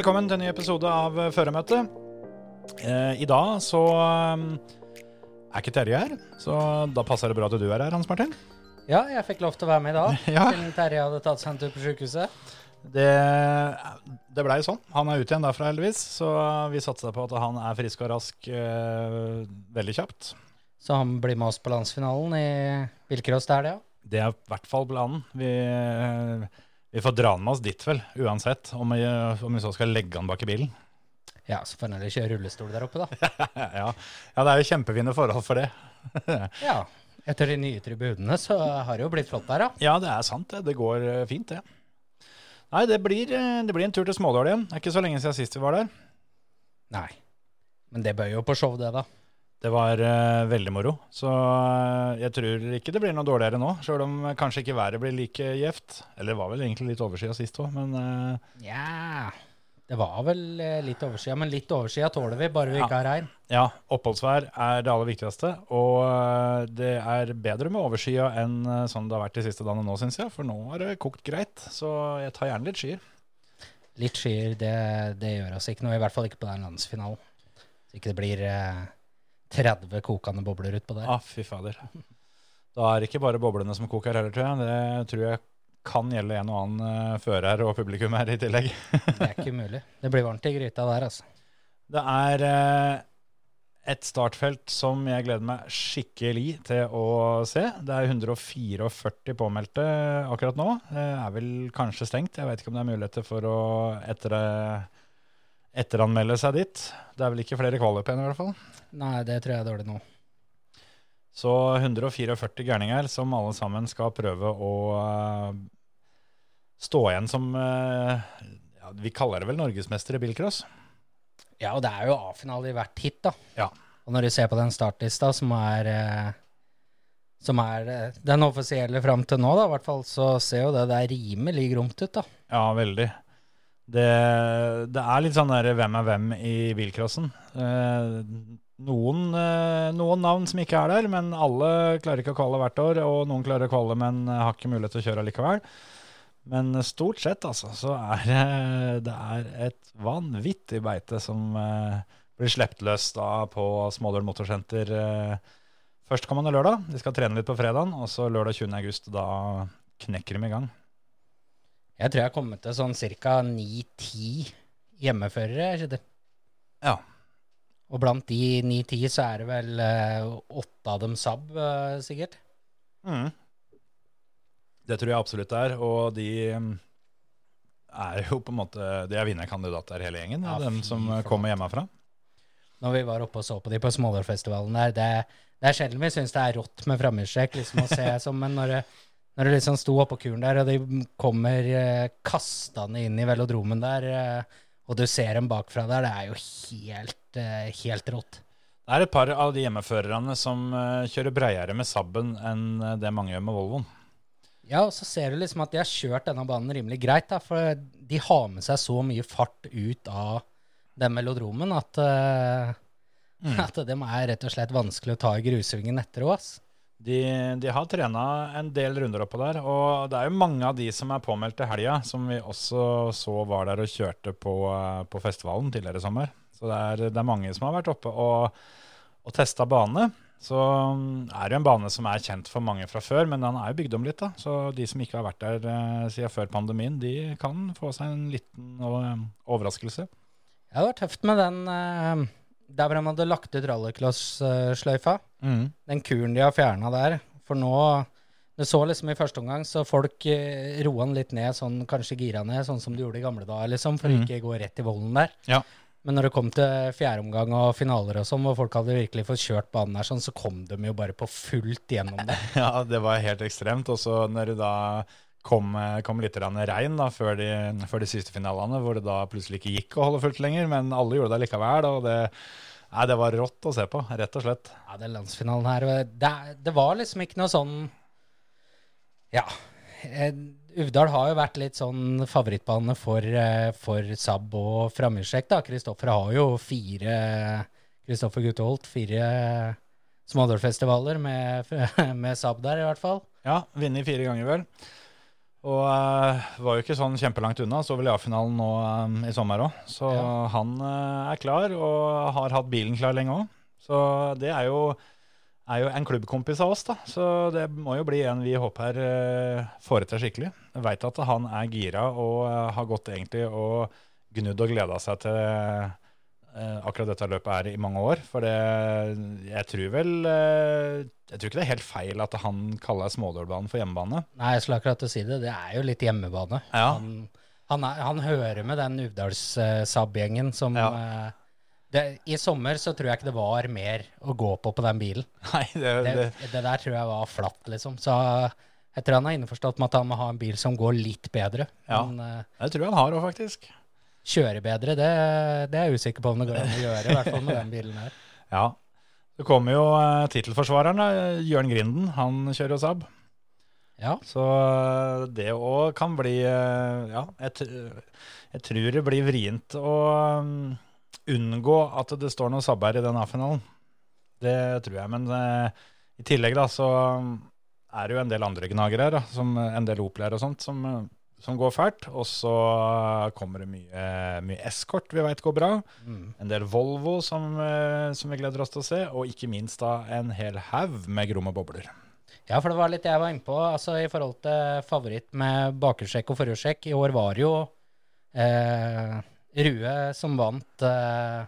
Velkommen til en ny episode av eh, Føremøtet. Eh, I dag så eh, er ikke Terje her, så da passer det bra at du er her, Hans Martin. Ja, jeg fikk lov til å være med i dag, Ja. siden Terje hadde tatt seg en tur på sykehuset. Det, det blei sånn. Han er ute igjen derfra, heldigvis, så vi satser på at han er frisk og rask eh, veldig kjapt. Så han blir med oss på landsfinalen i bilcross der, det, ja. Det er i hvert fall planen. Vi, eh, vi får dra den med oss dit, vel, uansett, om vi, om vi så skal legge den bak i bilen. Ja, så får han heller kjøre rullestol der oppe, da. ja. ja, det er jo kjempefine forhold for det. Ja, etter de nye tribunene så har det jo blitt flott der, da. Ja, det er sant det. Det går eh, fint, det. Nei, det blir, eh, det blir en tur til Smådal igjen. Det er ikke så lenge siden sist vi var der. Nei. Men det bøyer jo på show, det, da. Det var uh, veldig moro. Så uh, jeg tror ikke det blir noe dårligere nå, sjøl om eh, kanskje ikke været blir like gjevt. Eller det var vel egentlig litt overskya sist òg, men eh, Ja, det var vel litt oversida, men litt oversida tåler vi, bare vi Ja. ikke har regn. ja, oppholdsvær er det aller viktigste. Og det er bedre med overskya enn sånn det har vært de siste dagene nå, syns jeg. For nå har det kokt greit. Så jeg tar gjerne litt skyer. Litt skyer, det, det gjør oss ikke noe, i hvert fall ikke på den landsfinalen. Så ikke det blir eh, 30 kokende bobler utpå der. Ah, fy fader. Da er det ikke bare boblene som koker heller, tror jeg. Det tror jeg kan gjelde en og annen uh, fører og publikum her i tillegg. Det er ikke umulig. Det blir varmt i gryta der, altså. Det er eh, et startfelt som jeg gleder meg skikkelig til å se. Det er 144 påmeldte akkurat nå. Det er vel kanskje stengt. Jeg vet ikke om det er muligheter for å etter, etteranmelde seg dit. Det er vel ikke flere kvalik igjen i hvert fall. Nei, det tror jeg er dårlig nå. Så 144 gærninger som alle sammen skal prøve å uh, stå igjen som uh, ja, Vi kaller det vel norgesmester i bilcross? Ja, og det er jo A-finale i hvert hit, da. Ja. Og når du ser på den startlista, som er uh, som er den offisielle fram til nå, da, i hvert fall, så ser jo det der rimelig gromt ut, da. Ja, veldig. Det, det er litt sånn der hvem er hvem i bilcrossen. Eh, noen, eh, noen navn som ikke er der, men alle klarer ikke å kvalle hvert år. Og noen klarer å kvalle, men eh, har ikke mulighet til å kjøre likevel. Men stort sett, altså, så er det, det er et vanvittig beite som eh, blir sluppet løs da på Smådøl Motorsenter eh, førstkommende lørdag. De skal trene litt på fredagen, og så lørdag 20. august, da knekker de i gang. Jeg tror jeg har kommet til sånn ca. 9-10 hjemmeførere. ikke det? Ja. Og blant de 9-10 så er det vel eh, åtte av dem Saab, eh, sikkert. Mm. Det tror jeg absolutt det er, og de mm, er jo på en måte De er vinnerkandidater hele gjengen, Ja, dem som kommer hjemmefra. Når vi var oppe og så på de på Smålårfestivalen der, det, det er sjelden vi syns det er rått med framhjulstrekk, liksom å se som, men når det, når du liksom sto oppå kuren der, og de kommer eh, kastende inn i velodromen der, eh, og du ser dem bakfra der, det er jo helt, eh, helt rått. Det er et par av de hjemmeførerne som eh, kjører breiere med Sabben enn eh, det mange gjør med Volvoen. Ja, og så ser du liksom at de har kjørt denne banen rimelig greit, da, for de har med seg så mye fart ut av den velodromen at, eh, at dem er rett og slett vanskelig å ta i grusvingen etter òg, ass. De, de har trena en del runder oppå der, og det er jo mange av de som er påmeldt til helga, som vi også så var der og kjørte på, eh, på festivalen tidligere i sommer. Så det er, det er mange som har vært oppe og, og testa bane. Så mm, er det jo en bane som er kjent for mange fra før, men den er jo bygd om litt. da. Så de som ikke har vært der eh, siden før pandemien, de kan få seg en liten overraskelse. overraskelse. Det var tøft med den eh, der hvor de hadde lagt ut rallycross-sløyfa. Den kuren de har fjerna der. For nå Det så liksom i første omgang, så folk eh, roa den litt ned, sånn kanskje gira ned, sånn som de gjorde i gamle dager, liksom, for å Mhm. ikke gå rett i volden der. Ja. Men når det kom til fjerde omgang og finaler og sånn, hvor folk hadde virkelig fått kjørt banen der sånn, så kom de jo bare på fullt gjennom det. Ja, det var helt ekstremt. Og så når du da kom, kom litt regn da, før, de, før de siste finalene, hvor det da plutselig ikke gikk å holde fullt lenger, men alle gjorde det likevel. og det, nei, det var rått å se på, rett og slett. Ja, den landsfinalen her det, det var liksom ikke noe sånn Ja. eh, Uvdal har jo vært litt sånn favorittbane for, eh, for Saab og Framhjulstrekk. da. Kristoffer har jo fire Kristoffer Gutteholt, fire smådølfestivaler med, med Saab der, i hvert fall. Ja, vunnet fire ganger, vel. Og uh, var jo ikke sånn kjempelangt unna. Så vel A-finalen nå um, i sommer òg. Så Ja. han uh, er klar, og har hatt bilen klar lenge òg. Så det er jo, er jo en klubbkompis av oss, da. Så det må jo bli en vi håper uh, får til skikkelig. Veit at han er gira og har gått egentlig og gnudd og gleda seg til akkurat dette løpet er i mange år. For det Jeg tror vel eh, Jeg tror ikke det er helt feil at han kaller Smådølbanen for hjemmebane. Nei, jeg skulle akkurat til å si det. Det er jo litt hjemmebane. Ja. Han, han, er, han hører med den Uvdals-Saab-gjengen som Ja. eh, det, I sommer så tror jeg ikke det var mer å gå på på den bilen. Nei, det, Det, det, det der tror jeg var flatt, liksom. Så jeg tror han er innforstått med at han må ha en bil som går litt bedre. Ja. Men eh, det tror jeg han har òg, faktisk. Kjøre bedre, det, det er jeg usikker på om det går an å gjøre. I hvert fall med den bilen her. Ja. Så kommer jo uh, tittelforsvareren, Jørn Grinden. Han kjører jo Saab. Ja. Så eh, det òg kan bli eh, Ja, jeg, jeg tror det blir vrient å unngå at det står noe Saab her i den A-finalen. Det tror jeg. Men eh, i tillegg da, så er det jo en del andre gnagere her, da, som en del Opel-er og sånt, som, eh, som går fælt. Og så eh, kommer det mye, mye Escort vi veit går bra. Mm. En del Volvo som, eh, som vi gleder oss til å se, og ikke minst da en hel haug med gromme bobler. Ja, for det var litt jeg var inne på. Altså, I forhold til favoritt med bakersjekk og forhjulstrekk. I år var jo eh, Rue som vant eh,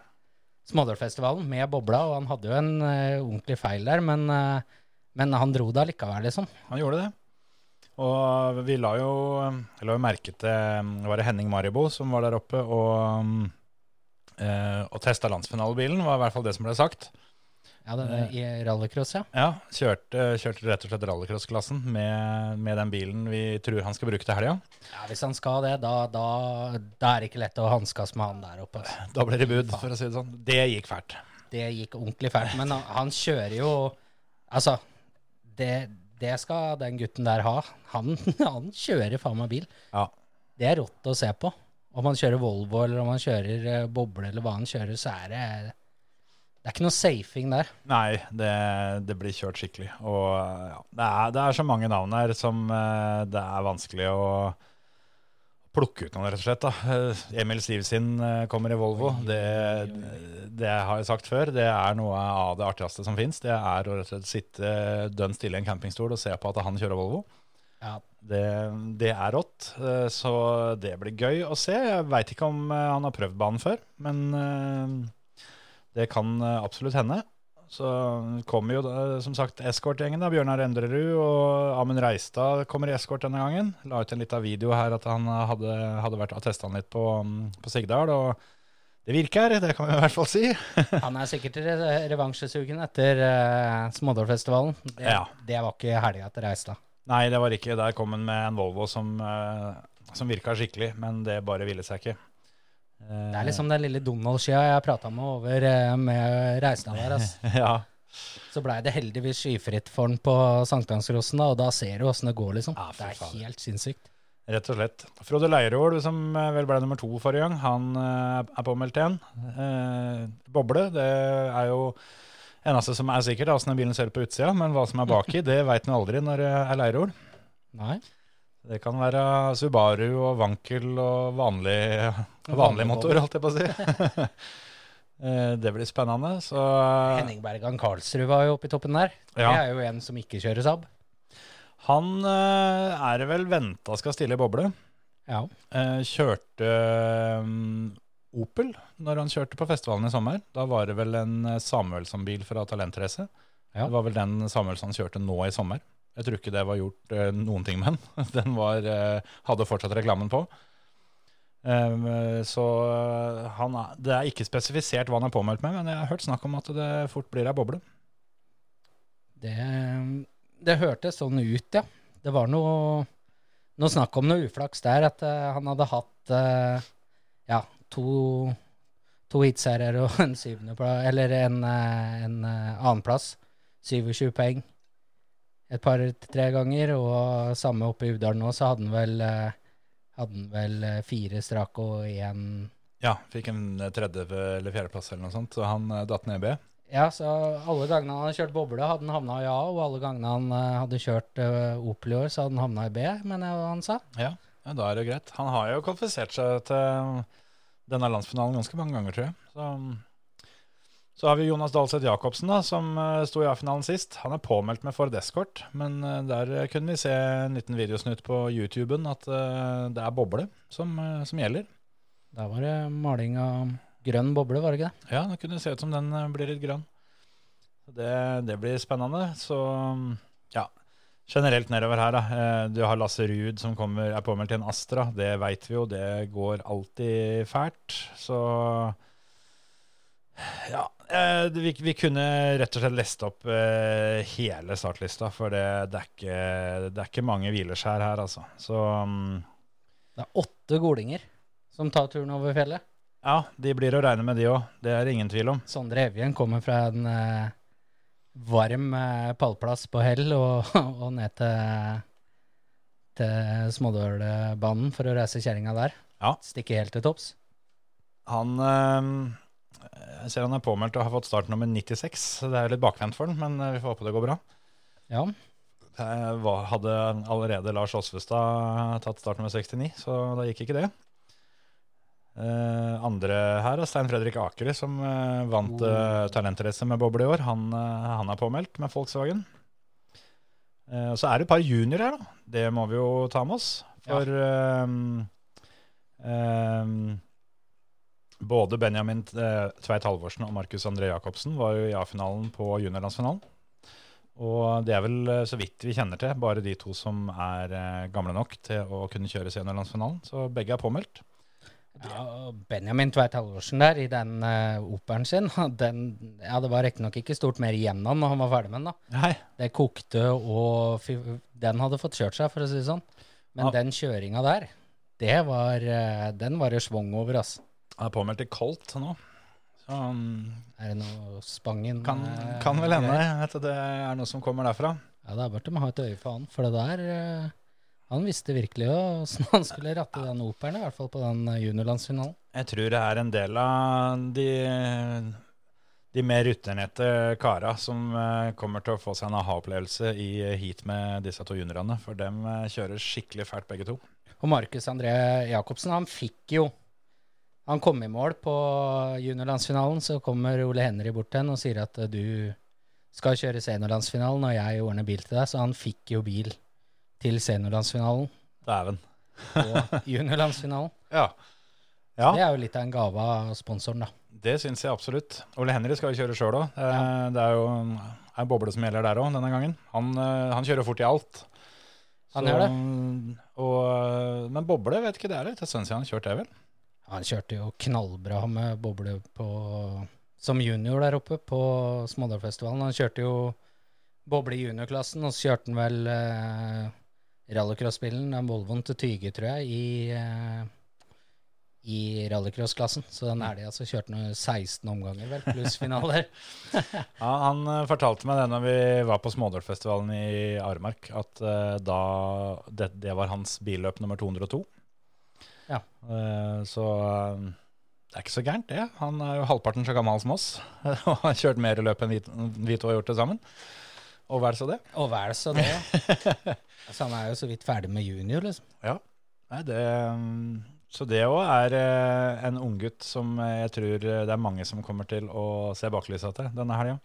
Smådølfestivalen med bobla, og han hadde jo en eh, ordentlig feil der, men, eh, men han dro det allikevel, liksom. Han gjorde det. Og vi la jo, la jo merke til var det Henning Maribo som var der oppe og, eh, og testa landsfinalebilen, var i hvert fall det som ble sagt. Ja, det, I rallycross, ja. Ja, kjørte, kjørte rett og slett rallycross-klassen med, med den bilen vi tror han skal bruke til helga. ja. Hvis han skal det, da, da, da er det ikke lett å hanskes med han der oppe. altså. Da blir det bud, for å si det sånn. Det gikk fælt. Det gikk ordentlig fælt. Men han, han kjører jo Altså, det, det skal den gutten der ha. Han, han kjører faen meg bil. Ja. Det er rått å se på. Om han kjører Volvo eller om han kjører eh, boble eller hva han kjører, så er det Det er ikke noe safing der. Nei, det, det blir kjørt skikkelig. Og ja, det, er, det er så mange navn her som eh, det er vanskelig å plukke ut noen, rett og slett. Da. Eh, Emil Sivsin eh, kommer i Volvo. Det, det har jeg sagt før. Det er noe av det artigste som fins. Det er å rett og slett sitte dønn stille i en campingstol og se på at han kjører Volvo. Ja, Det, det er rått, eh, så det blir gøy å se. Jeg veit ikke om han har prøvd banen før, men det kan absolutt hende. Så kommer jo som sagt eskortgjengen. Bjørnar Endrerud og Amund Reistad kommer i eskort denne gangen. La ut en liten video her at han hadde, hadde vært og testa han litt på, på Sigdal. og det virker, det kan vi i hvert fall si. Han er sikkert re revansjesugen etter uh, Smådalfestivalen. Det, Ja. det var ikke helga etter Reistad. Nei, det var ikke. Der kom han med en Volvo som, uh, som virka skikkelig, men det bare ville seg ikke. Det er liksom den lille Donald-skia jeg prata med over eh, med reisene der. Altså. Ja, Så blei det heldigvis skyfritt for han på sankthansrosen, og da ser du åssen det går, liksom. Ja, det er faen. helt sinnssykt. rett og slett. Frode Leirål, som eh, vel ble nummer to forrige gang, han eh, er påmeldt igjen. Eh, boble, det er jo eneste som er sikkert, åssen bilen ser ut på utsida, men hva som er baki, det veit en aldri når det er Leirål. Nei. Det kan være Subaru og Wankel og vanlig, vanlig motor, holdt jeg på å si. Eh, det blir spennende, så Henning Bergan Karlsrud var jo oppe i toppen der. Ja. Det er jo en som ikke kjører Saab. Han eh, er det vel venta skal stille i boble. Ja. Eh, kjørte mm, Opel når han kjørte på festivalen i sommer. Da var det vel en Samuelsson-bil fra Talentrace. Ja. Det var vel den Samuelsson kjørte nå i sommer. Jeg tror ikke det var gjort eh, noen ting med den. Den var, eh, hadde fortsatt reklamen på. Um, så eh, han er, det er ikke spesifisert hva han er påmeldt med, men jeg har hørt snakk om at det fort blir ei boble. Det, det hørtes sånn ut, ja. Det var noe, noe snakk om noe uflaks der, at uh, han hadde hatt uh, ja, to, to hitserier og en syvendeplass, eller en, en uh, annenplass. 27 poeng et par-tre ganger, og samme oppe i Uvdal nå, så hadde han vel, eh, hadde han vel eh, fire strake og én Ja, fikk en tredje- eller fjerdeplass eller noe sånt, så han eh, datt ned i B. Ja, så alle gangene han hadde kjørt boble, hadde han havna i A, og alle gangene han eh, hadde kjørt eh, Opel i år, så hadde han havna i B, mener jeg han sa. Ja, ja, da er det greit. Han har jo kvalifisert seg til denne landsfinalen ganske mange ganger, tror jeg. Så, så har vi Jonas Dahlseth Jacobsen, da, som eh, sto i A-finalen sist. Han er påmeldt med Ford Escort, men eh, der kunne vi se en liten videosnutt på YouTuben at eh, det er boble som, eh, som gjelder. Da var det maling av grønn boble, var det ikke det? Ja, det kunne se ut som den eh, blir litt grønn. Det, det blir spennende. Så ja, generelt nedover her, da. Eh, Du har Lasse Ruud som kommer, er påmeldt til en Astra. Det veit vi jo, det går alltid fælt. Så ja. Eh, Vi, vi kunne rett og slett lest opp eh, hele startlista, for det, det, er ikke, det er ikke mange hvileskjær her, altså. Så um, Det er åtte golinger som tar turen over fjellet. ja, de blir å regne med, de òg. Det er det ingen tvil om. Sondre Evjen kommer fra en eh, varm eh, pallplass på Hell og, og ned til, til Smådølbanen for å reise kjerringa der. Ja. Stikke helt til topps. Han eh, Jeg ser han er påmeldt og har fått startnummer 96. Det er litt bakvendt for han, men eh, vi får håpe det går bra. Ja. Var, hadde allerede Lars Åsvestad tatt startnummer 69, så da gikk ikke det. Uh, andre her er Stein Fredrik Akeri, som uh, vant uh, talentrace med boble i år. Han, uh, han er påmeldt med Volkswagen. Så er det et par juniorer her, da. Det må vi jo ta med oss. For ehm, ehm, både Benjamin eh, Tveit Halvorsen og Markus André Jacobsen var jo i A-finalen på juniorlandsfinalen. Og det er vel, eh, så vidt vi kjenner til, bare de to som er eh, gamle nok til å kunne kjøre seniorlandsfinalen. Så begge er påmeldt. Ja, Benjamin Tveit Halvorsen der, i den uh, operen sin, den, ja, det var riktignok ikke stort mer igjen av når han var ferdig med den. da. Nei, Det kokte, og den hadde fått kjørt seg, for å si det sånn. Men Ja. den kjøringa der, det var, uh, den var det schwung over, ass. Han er påmeldt i Colt nå. Så um, Er det noe Spangen kan, eh, kan vel hende at det er noe som kommer derfra. Ja, da burde de ha et øye for han, for det der eh, Han visste virkelig åssen han skulle ratte den operen, i hvert fall på den eh, juniorlandsfinalen. Jeg tror det er en del av de, de mer rutinerte kara som kommer til å få seg en aha-opplevelse i heat med disse to juniorene. For dem kjører skikkelig fælt, begge to. Og Markus André Jacobsen, han fikk jo Han kom i mål på juniorlandsfinalen, så kommer Ole Henry bort til ham og sier at eh, du skal kjøre seniorlandsfinalen, og jeg ordner bil til deg. Så han fikk jo bil til seniorlandsfinalen Dæven. og juniorlandsfinalen. Ja. ja, Det er jo litt av en gave av sponsoren, da. det syns jeg absolutt. Ole Henry skal jo kjøre sjøl òg. Det er jo ei boble som gjelder der òg denne gangen. Han, eh, han kjører fort i alt. Han gjør det. Og, eh, men boble, vet ikke, det er litt en stund siden han har kjørt det, vel? Han kjørte jo knallbra med boble på, som junior der oppe på Smådalfestivalen. Han kjørte jo boble i juniorklassen, og så kjørte han vel eh, rallycrossbilen, den Volvoen til Tyge, tror jeg, i, eh, i rallycrossklassen. Så den elga altså, kjørte han 16 omganger, vel, pluss finaler. Ja, han eh, fortalte meg det når vi var på Smådalfestivalen i Aremark, at eh, da det, det var hans billøp nummer 202. Ja. Eh, så eh, det er ikke så gærent, det. Han er jo halvparten så gammel som oss og har kjørt mer løp enn vi, to har gjort det sammen. Og vel så det. Og vel så det. altså, han er jo så vidt ferdig med junior, liksom. Nei, det mm, så det òg er eh, en unggutt som jeg tror eh, det er mange som kommer til å se baklysa til denne helga.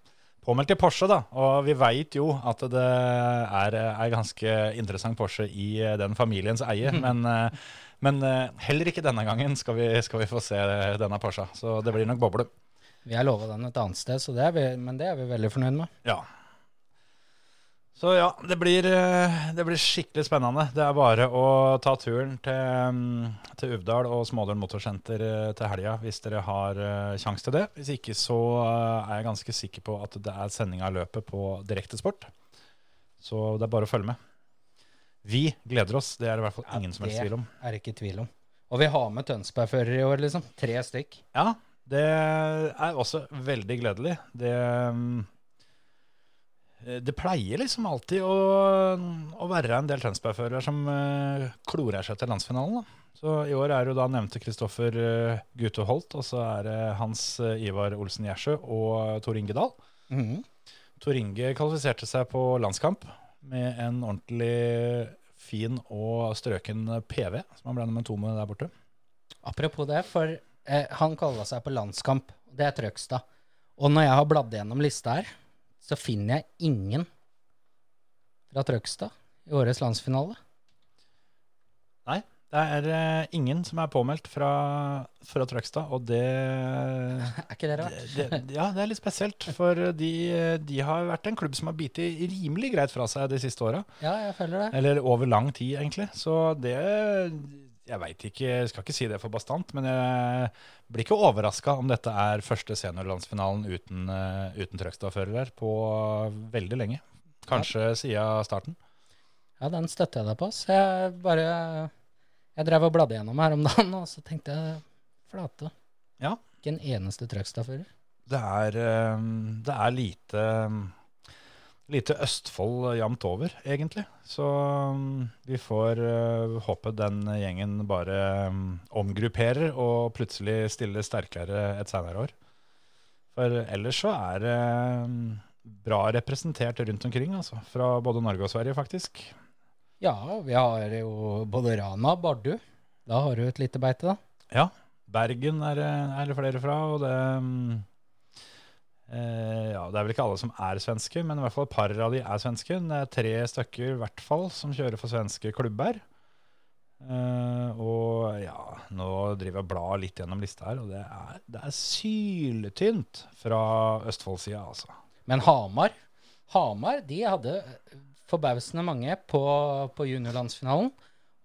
Påmeldt i Porsche, da. Og vi veit jo at det er ei ganske interessant Porsche i den familiens eie. Men, eh, men eh, heller ikke denne gangen skal vi, skal vi få se denne Porscha. Så det blir nok boble. Vi har lova den et annet sted, så det vi, men det er vi veldig fornøyd med. Ja. Så ja, det blir, eh, det blir skikkelig spennende. Det er bare å ta turen til, mm, til Uvdal og Smådølen Motorsenter eh, til helga hvis dere har sjanse til det. Hvis ikke så er jeg ganske sikker på at det er sending av løpet på Direktesport. Så det er bare å følge med. Vi gleder oss, det er det i hvert fall Ja, ingen som helst tvil om. Det Er det ikke tvil om. Og vi har med Tønsberg-førere i år, liksom. Tre stykk. Ja, det er også veldig gledelig. Det, mm, det pleier liksom alltid å, å være en del Tønsberg-førere som eh, klorer seg til landsfinalen. Da. Så i år er det jo da nevnte Kristoffer uh, Gute Holt, og så er det Hans eh, Ivar Olsen Gjersø og Tor Inge Dahl. Mhm. Tor Inge kvalifiserte seg på landskamp med en ordentlig fin og strøken PV, som han ble nummer to med der borte. Apropos det, for eh, han kalla seg på landskamp. Det er Trøgstad. Og når jeg har bladd gjennom lista her, så finner jeg ingen fra Trøgstad i årets landsfinale. Nei, det er eh, ingen som er påmeldt fra, fra Trøgstad, og det, Er ikke det rart? det, det Ja, det er litt spesielt, for de, de har vært en klubb som har bitt rimelig greit fra seg de siste åra. Ja, jeg føler det. Eller over lang tid, egentlig. Så det Jeg veit ikke, jeg skal ikke si det for bastant, men jeg blir ikke overraska om dette er første seniorlandsfinalen uten, eh, uten Trøgstad-fører på veldig lenge. Kanskje siden starten. Ja, den støtter jeg deg på. Så jeg bare Jeg drev og bladde gjennom her om dagen, og så tenkte jeg flate. Ja. Ikke en eneste Trøgstad-fører. Det eh, det er lite, lite Østfold jevnt over, egentlig. Så mm, vi får eh, håpe den gjengen bare omgrupperer og plutselig stiller sterkere et senere år. For ellers så er det bra representert rundt omkring, altså. Fra både Norge og Sverige, faktisk. Ja, vi har jo både Rana og Bardu. Da har du et lite beite, da. Ja. Bergen er, det- er det flere fra, og det mm, eh, Ja, det er vel ikke alle som er svenske, men i hvert fall et par av de er svenske. Det er tre stykker i hvert fall som kjører for svenske klubber. Eh, og ja, nå driver jeg blar litt gjennom lista her, og det er, det er syltynt fra Østfoldsida, altså. Men Hamar Hamar de hadde forbausende mange på, på juniorlandsfinalen.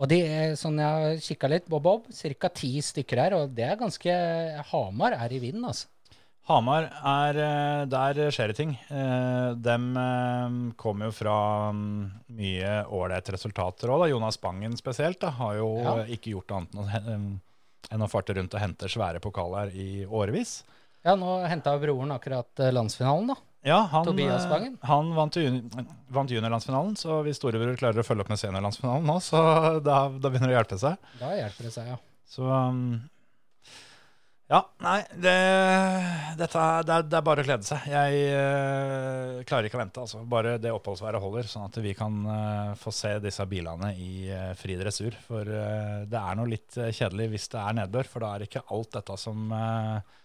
Og de, er, sånn jeg har kikka litt, Bob Bob, ca. ti stykker her. Og det er ganske Hamar er i vinden, altså. Hamar er eh, Der skjer det ting. De Dem eh, kommer jo fra mm, mye ålreite resultater òg. Jonas Bangen spesielt da, har jo Ja. eh, ikke gjort annet enn å, farte rundt og hente svære pokaler i årevis. Ja, nå henta broren akkurat eh, landsfinalen, da. Ja, han, Tobias eh, Bangen? han vant, juni- vant juniorlandsfinalen, så hvis storebror klarer å følge opp med seniorlandsfinalen nå, så da, da begynner det å hjelpe seg. Da hjelper det seg, ja. Så um, Ja, nei, det, dette, det, det er bare å glede seg. Jeg eh, klarer ikke å vente. altså. Bare det oppholdsværet holder, sånn at vi kan eh, få se disse bilene i uh, fri dressur. For eh, det er noe litt eh, kjedelig hvis det er nedbør, for da er ikke alt dette som eh,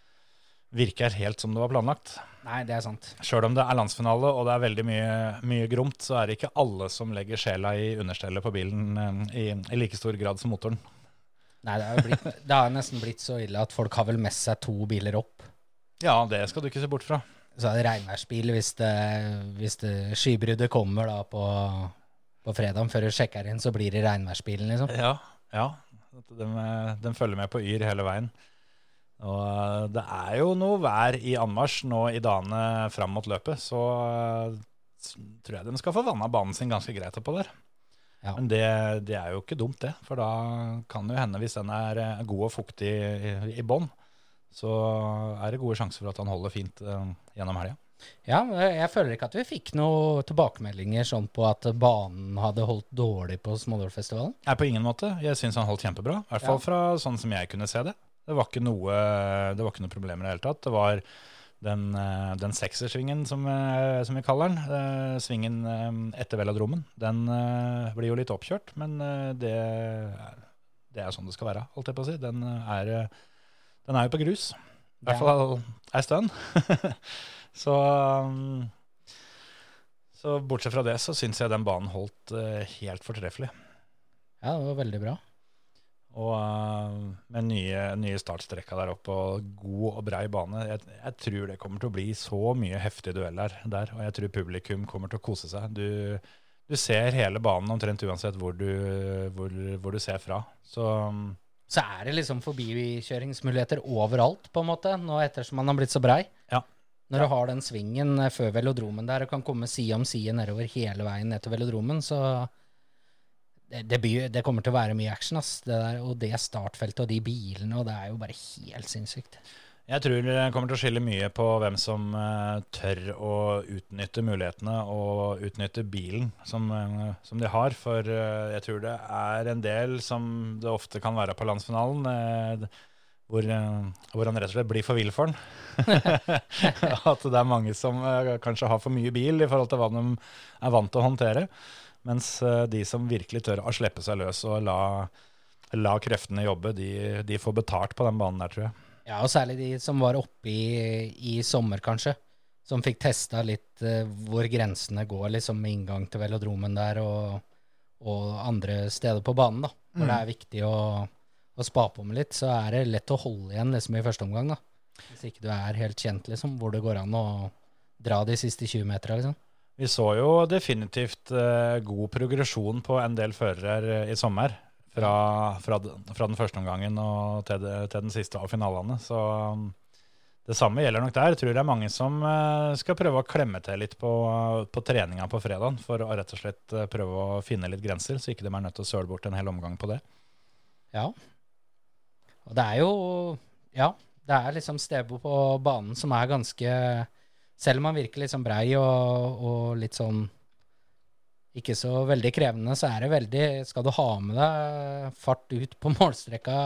virker helt som det var planlagt. Nei, det er sant. Sjøl om det er landsfinale og det er veldig mye, mye gromt, så er det ikke alle som legger sjela i understellet på bilen eh, i, i like stor grad som motoren. Nei, det har, blitt, det har nesten blitt så ille at folk har vel med seg to biler opp. Ja, det skal du ikke se bort fra. Så er det regnværsbil hvis, det, hvis det skybruddet kommer da på, på fredag før du sjekker inn, så blir det regnværsbilen, liksom. Ja, ja. De, de følger med på Yr hele veien. Og eh, det er jo noe vær i anmarsj nå i dagene fram mot løpet, så eh, tror jeg de skal få vanna banen sin ganske greit oppå der. Ja. Men det, det er jo ikke dumt, det. For da kan det jo hende, hvis den er eh, god og fuktig i, i bånn, så er det gode sjanser for at han holder fint gjennom helga. Ja, jeg føler ikke at vi fikk noen tilbakemeldinger sånn på at banen hadde holdt dårlig på Smålårfestivalen. Nei, på ingen måte. Jeg syns han holdt kjempebra. I hvert fall Ja. fra sånn som jeg kunne se det. Det var ikke noe, det var ikke noe problem i det hele tatt. Det var den, eh, den seksersvingen, som, eh, som vi kaller den, eh, svingen etter velodromen, den blir jo litt oppkjørt, men det, det er sånn det skal være, holdt jeg på å si. Den er, den er jo på grus. I hvert fall ei stund. så, så bortsett fra det, så syns jeg den banen holdt helt fortreffelig. Ja, det var veldig bra. Og uh, med nye, nye startstrekka der oppe og god og brei bane. Jeg, jeg tror det kommer til å bli så mye heftige dueller der, og jeg tror publikum kommer til å kose seg. Du, du ser hele banen omtrent uansett hvor du, hvor, hvor du ser fra. Så um, Så er det liksom forbikjøringsmuligheter overalt, på en måte, nå ettersom man har blitt så brei. Ja. Når du har den svingen eh, før velodromen der og kan komme side om side nedover hele veien ned til velodromen, så det, det, kommer til å være mye action, ass. Det der, og det startfeltet og de bilene, og det er jo bare helt sinnssykt. Jeg tror det kommer til å skille mye på hvem som uh, tør å utnytte mulighetene og utnytte bilen som, uh, som de har. For uh, jeg tror det er en del som det ofte kan være på landsfinalen, hvor, hvor han rett og slett blir for vill for den. At det er mange som kanskje har for mye bil i forhold til hva de er vant til å håndtere. Mens eh, de som virkelig tør å slippe seg løs og la, la kreftene jobbe, de, de får betalt på den banen der, tror jeg. Ja, og særlig de som var oppe i, i sommer, kanskje. Som fikk testa litt eh, hvor grensene går, liksom med inngang til velodromen der og, og andre steder på banen, da. Hvor det er viktig å, å spa på med litt, så er det lett å holde igjen liksom i første omgang, da. Hvis ikke du er helt kjent, liksom, hvor det går an å dra de siste 20 metera, liksom. Vi så jo definitivt eh, god progresjon på en del førere i sommer. Fra, fra, fra den første omgangen og til, til den siste av finalene. Så um, det samme gjelder nok der. Jeg tror det er mange som eh, skal prøve å klemme til litt på, på treninga på fredag, for å rett og slett eh, prøve å finne litt grenser, så ikke de er nødt til å søle bort en hel omgang på det. Ja. Og det er jo Ja, det er liksom steder på banen som er ganske Selv om han virker litt sånn brei og, og litt sånn ikke så veldig krevende, så er det veldig Skal du ha med deg fart ut på målstreka,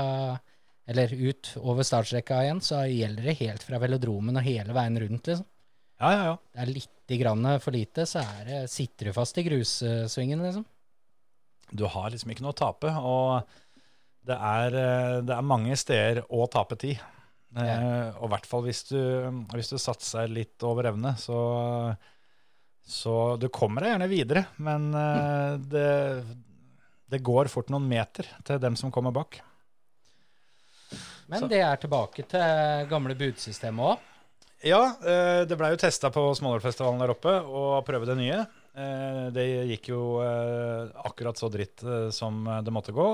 eller ut over startstreka igjen, så gjelder det helt fra velodromen og hele veien rundt, liksom. Ja, ja, ja. Det er litt grann for lite, så er det, sitter du fast i grussvingen, liksom. Du har liksom ikke noe å tape, og det er, eh, det er mange steder å tape tid. Eh, og i hvert fall hvis du, hvis du satser litt over evne, så, så du kommer deg gjerne videre. Men eh, det, det går fort noen meter til dem som kommer bak. Men Så- det er tilbake til gamle budsystemet òg. Ja, eh, det blei jo testa på Smålårfestivalen der oppe, og prøve det nye. Eh, Det gikk jo eh, akkurat så dritt eh, som det måtte gå.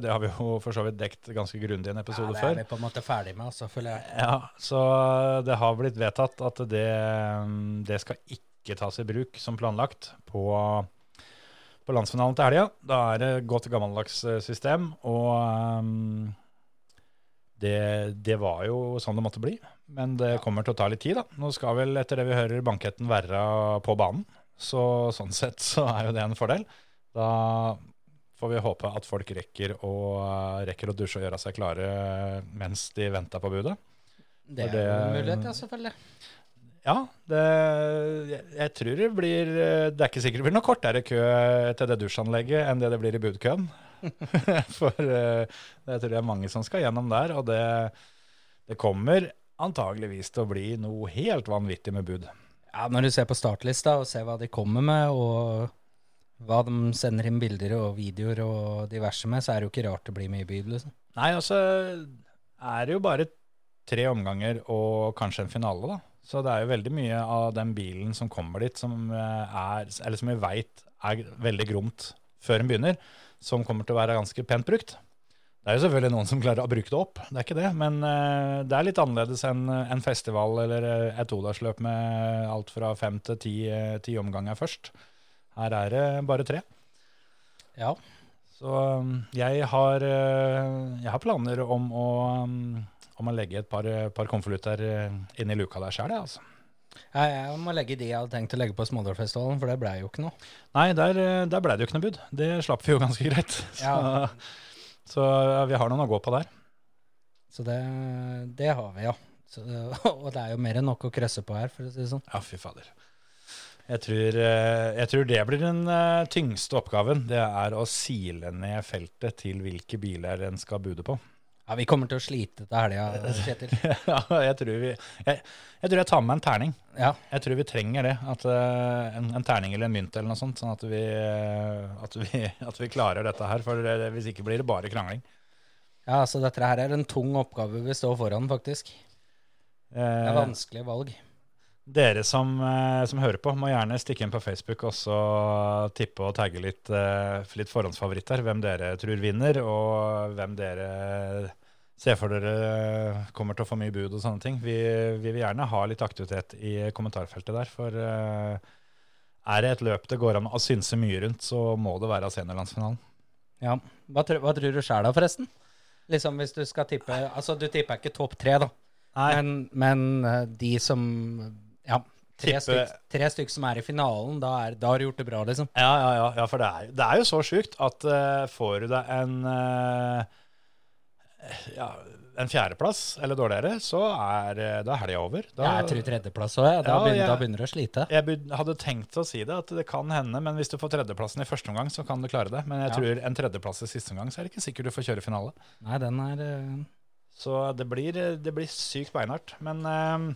Det har vi jo for så vidt dekt ganske grundig i en Ja, episode det før. er vi på en måte ferdig med, altså, føler jeg. Ja, så det har blitt vedtatt at det, det skal ikke tas i bruk som planlagt på, på landsfinalen til helga. Da er det godt gammeldags system, og um, det, det var jo sånn det måtte bli. Men det kommer til å ta litt tid, da. Nå skal vel, etter det vi hører, banketten være på banen. Så sånn sett så er jo det en fordel. Da får vi håpe at folk rekker å, rekker å dusje og gjøre seg klare mens de venter på budet. Det er en mulighet, ja, selvfølgelig. Ja, det, jeg, jeg tror det blir Det er ikke sikkert det blir noe kortere kø til det dusjanlegget enn det det blir i budkøen. For eh, det tror jeg er mange som skal gjennom der, og det, det kommer antageligvis til å bli noe helt vanvittig med bud. Ja, Når du ser på startlista og ser hva de kommer med, og hva de sender inn bilder og videoer og diverse med, så er det jo ikke rart det blir mye byd, liksom. Nei, altså er det jo bare tre omganger og kanskje en finale, da. Så det er jo veldig mye av den bilen som kommer dit, som eh, er, eller som vi veit er veldig gromt før den begynner, som kommer til å være ganske pent brukt. Det er jo selvfølgelig noen som klarer å bruke det opp, det er ikke det. Men eh, det er litt annerledes enn en festival eller eh, et todagsløp med alt fra fem til ti, eh, ti omganger først. Her er det bare tre. Ja. Så jeg har, jeg har planer om å, om å legge et par, par konvolutter i luka der sjøl, jeg, altså. Jeg må legge de jeg hadde tenkt å legge på Smådalfestivalen, for det blei jo ikke noe. Nei, der, der ble det jo ikke noe bud. Det slapp vi jo ganske greit. Så, Ja. Så vi har noen å gå på der. Så det, det har vi, ja. Så, og det er jo mer enn nok å krøsse på her, for å si det sånn. Ja, fy fader. Jeg tror, eh, jeg tror det blir den eh, tyngste oppgaven. Det er å sile ned feltet til hvilke biler en skal bude på. Ja, vi kommer til å slite til helga, Kjetil. ja, jeg tror, vi, jeg, jeg tror jeg tar med en terning. Ja, Jeg tror vi trenger det. At, uh, en, en terning eller en mynt eller noe sånt, sånn at vi, eh, at vi, at vi klarer dette her. For det, hvis ikke blir det bare krangling. ja så dette her er en tung oppgave vi står foran, faktisk. Det er Eh, vanskelige valg. Dere som, eh, som hører på, må gjerne stikke inn på Facebook og så tippe og tagge litt, eh, litt forhåndsfavoritter. Hvem dere tror vinner, og hvem dere ser for dere kommer til å få mye bud og sånne ting. Vi, vi vil gjerne ha litt aktivitet i kommentarfeltet der, for eh, er det et løp det går an å synse mye rundt, så må det være seniorlandsfinalen. Ja. Hva, tror- hva tror du sjæl da, forresten? Liksom hvis du skal tippe Altså, du tipper ikke topp tre, da. Nei, Men, men eh, de som tre stykker stykk, som er i finalen, da, er, da har du gjort det bra, liksom. Ja, ja, ja, ja for det er, det er jo så sjukt at uh, får du deg en uh, ja, en fjerdeplass eller dårligere, så er det da er helga over. Da, jeg tror tredjeplass òg, ja. Da, Ja, begynner, jeg- da begynner du å slite. jeg hadde tenkt å si det, at det kan hende, men hvis du får tredjeplassen i første omgang, så kan du klare det. Men jeg Ja. tror en tredjeplass i siste omgang, så er det ikke sikkert du får kjøre finale. Nei, den er Uh... Så det blir, det blir sykt beinhardt. Men eh,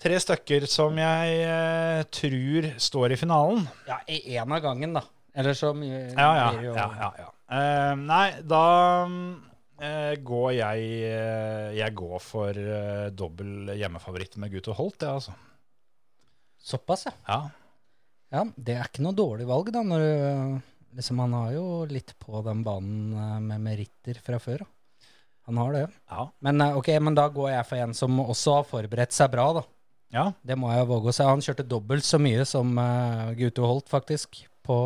tre stykker som jeg eh, tror står i finalen Ja, i én av gangen, da. Eller så mye Ja, ja. jo ja, ja, ja. Eh, nei, da eh, går jeg eh, Jeg går for uh, dobbel hjemmefavoritt med Guto Holt, det, altså. Såpass, ja. Ja. Ja, Det er ikke noe dårlig valg, da. Når du, liksom, han har jo litt på den banen eh, med meritter fra før. Da. Han har det. Ja. Men eh, ok, men da går jeg for en som også har forberedt seg bra, da. Ja. Det må jeg våge å si. Han kjørte dobbelt så mye som uh, Guto Holt, faktisk, på,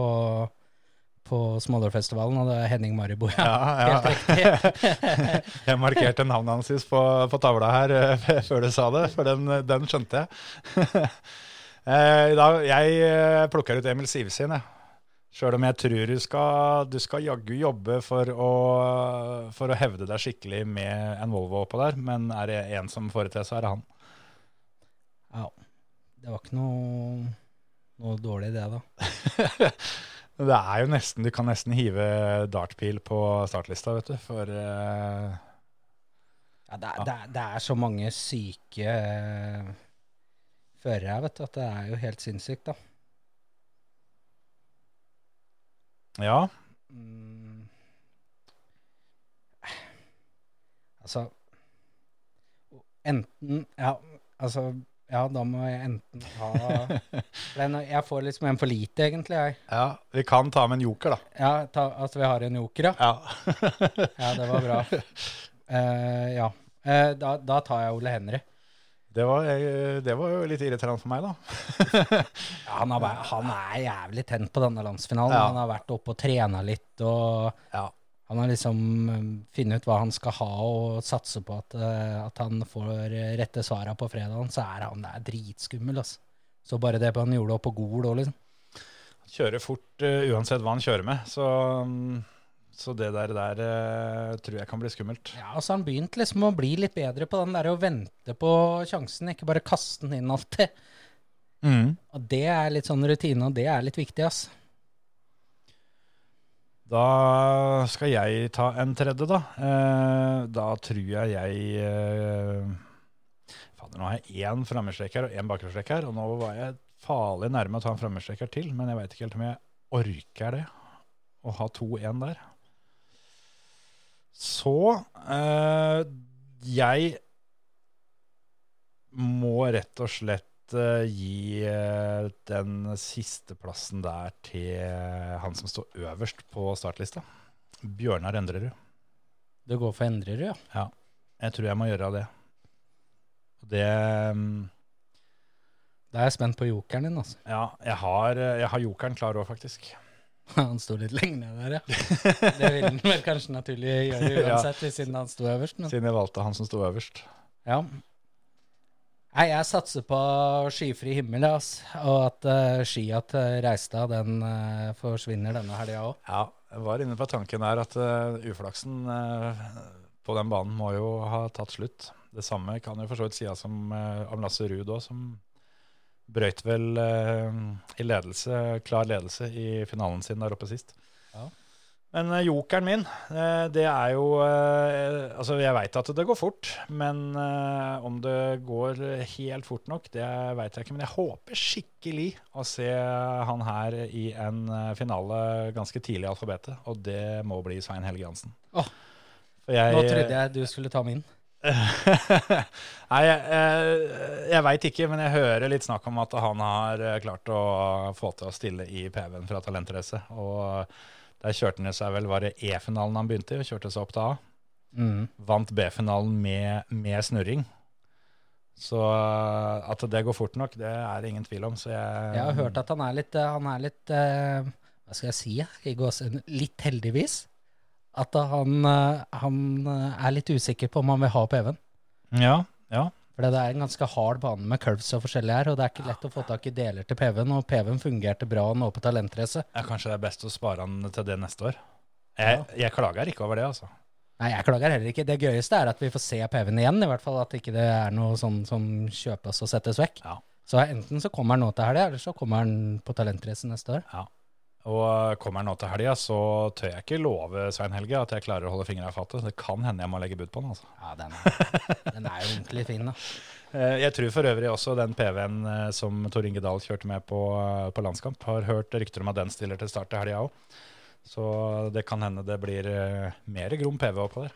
på Smålårfestivalen. Og det er Henning Maribo. Ja. Ja, Helt riktig. Jeg markerte navnet hans på, på tavla her uh, før du sa det, for den, den skjønte jeg. uh, da, jeg eh, plukker ut Emil Sivsin, jeg. Sjøl om jeg tror du skal, du skal jaggu jobbe for å, for å hevde deg skikkelig med en Volvo oppå der, men er det én som får det til, så er det han. Ja. Det var ikke noe, noe dårlig, det, da. Det er jo nesten, Du kan nesten hive dartpil på startlista, vet du, for uh, Ja, det, er, det, er, det er så mange syke uh, førere her, vet du, at det er jo helt sinnssykt, da. Ja. Mm. Altså Enten Ja, altså Ja, da må jeg enten ha Jeg får liksom en for lite, egentlig, jeg. ja. Vi kan ta med en joker, da. Ja, ta, altså vi har en joker, ja. Ja. Ja, det var bra. Uh, ja. Uh, da, da tar jeg Ole Henry. Det var, eh, det var jo litt irriterende for meg, da. Ja, han, har, han er jævlig tent på denne landsfinalen. Ja. Han har vært oppe og trena litt, og Ja. Han har liksom eh, funnet ut hva han skal ha, og satse på at, eh, at han får rette svara på fredagen. Så er han det er dritskummel, altså. Så bare det han gjorde oppå Gol òg, liksom. Kjører fort uh, uansett hva han kjører med. Så, um, så det der, der uh, tror jeg kan bli skummelt. Ja, altså han begynte liksom å bli litt bedre på den der å vente på sjansen, ikke bare kaste den inn alltid. Og det er litt sånn rutine, og det er litt viktig, ass. Da skal jeg ta en tredje, da. Eh, da tror jeg jeg eh, Fader, nå har jeg én frammestreker og én bakerstreker, og nå var jeg farlig nærme å ta en frammestreker til, men jeg veit ikke helt om jeg orker det. Å ha to én der. Så eh, jeg må rett og slett gi eh, den siste plassen der til han som står øverst på startlista. Bjørnar Endrerud. Det går for Endrerud, ja. Ja. Jeg tror jeg må gjøre det. Det mm, Da er jeg spent på jokeren din, altså. Ja, jeg har, jeg har jokeren klar òg, faktisk. Han sto litt lenger ned der, ja. Det ville han vel kanskje naturlig gjøre Ja. uansett, siden han sto øverst. Men. Siden jeg valgte han som sto øverst. Ja. Nei, jeg satser på skyfri himmel, ass. Og at uh, skia til Reistad, den uh, forsvinner denne helga òg. Ja, jeg var inne på tanken her at uh, uflaksen uh, på den banen må jo ha tatt slutt. Det samme kan jo for så vidt sies om, om Lasse Ruud òg, som brøyt vel i ledelse, klar ledelse i finalen sin der oppe sist. Ja. Men eh, jokeren min, eh, det er jo eh, Altså, jeg veit at det går fort, men om det går helt fort nok, det veit jeg ikke. Men jeg håper skikkelig å se han her i en finale ganske tidlig i alfabetet, og det må bli Svein Helge For jeg, Nå trodde jeg du skulle ta min. Nei, jeg, jeg, veit ikke, men jeg hører litt snakk om at han har klart å få til å stille i PV-en fra Talentrace. Og der kjørte han seg vel, var det E-finalen han begynte i, og kjørte seg opp til A. Mm. Vant B-finalen med, med snurring. Så at det går fort nok, det er det ingen tvil om. Så jeg, Jeg har hørt at han er litt, eh, han er litt eh, hva skal jeg si, i gåsehudene, litt heldigvis, at han, eh, han eh, er litt usikker på om han vil ha PV-en. Ja, ja. For det er en ganske hard bane med curves og forskjellig her, og det er ikke lett å få tak i deler til PV-en, og PV-en fungerte bra nå på talentrace. ja. Kanskje det er best å spare han til det neste år. Jeg, jeg klager ikke over det, altså. Nei, jeg klager heller ikke. Det gøyeste er at vi får se PV-en igjen, i hvert fall at ikke det er noe sånn som kjøpes og settes vekk. Ja. Så enten så kommer han nå til helga, eller så kommer han på talentrace neste år. Ja. Og kommer han nå til helga, så tør jeg ikke love Svein Helge at jeg klarer å holde fingra i fatet. Det kan hende jeg må legge bud på den. altså. Ja, den er, den er jo ordentlig fin, da. Eh, Jeg tror for øvrig også den PV-en eh, som Tor Inge Dahl kjørte med på, eh, på landskamp, har hørt rykter om at den stiller til start til helga òg. Så det kan hende det blir mer grom PV oppå der.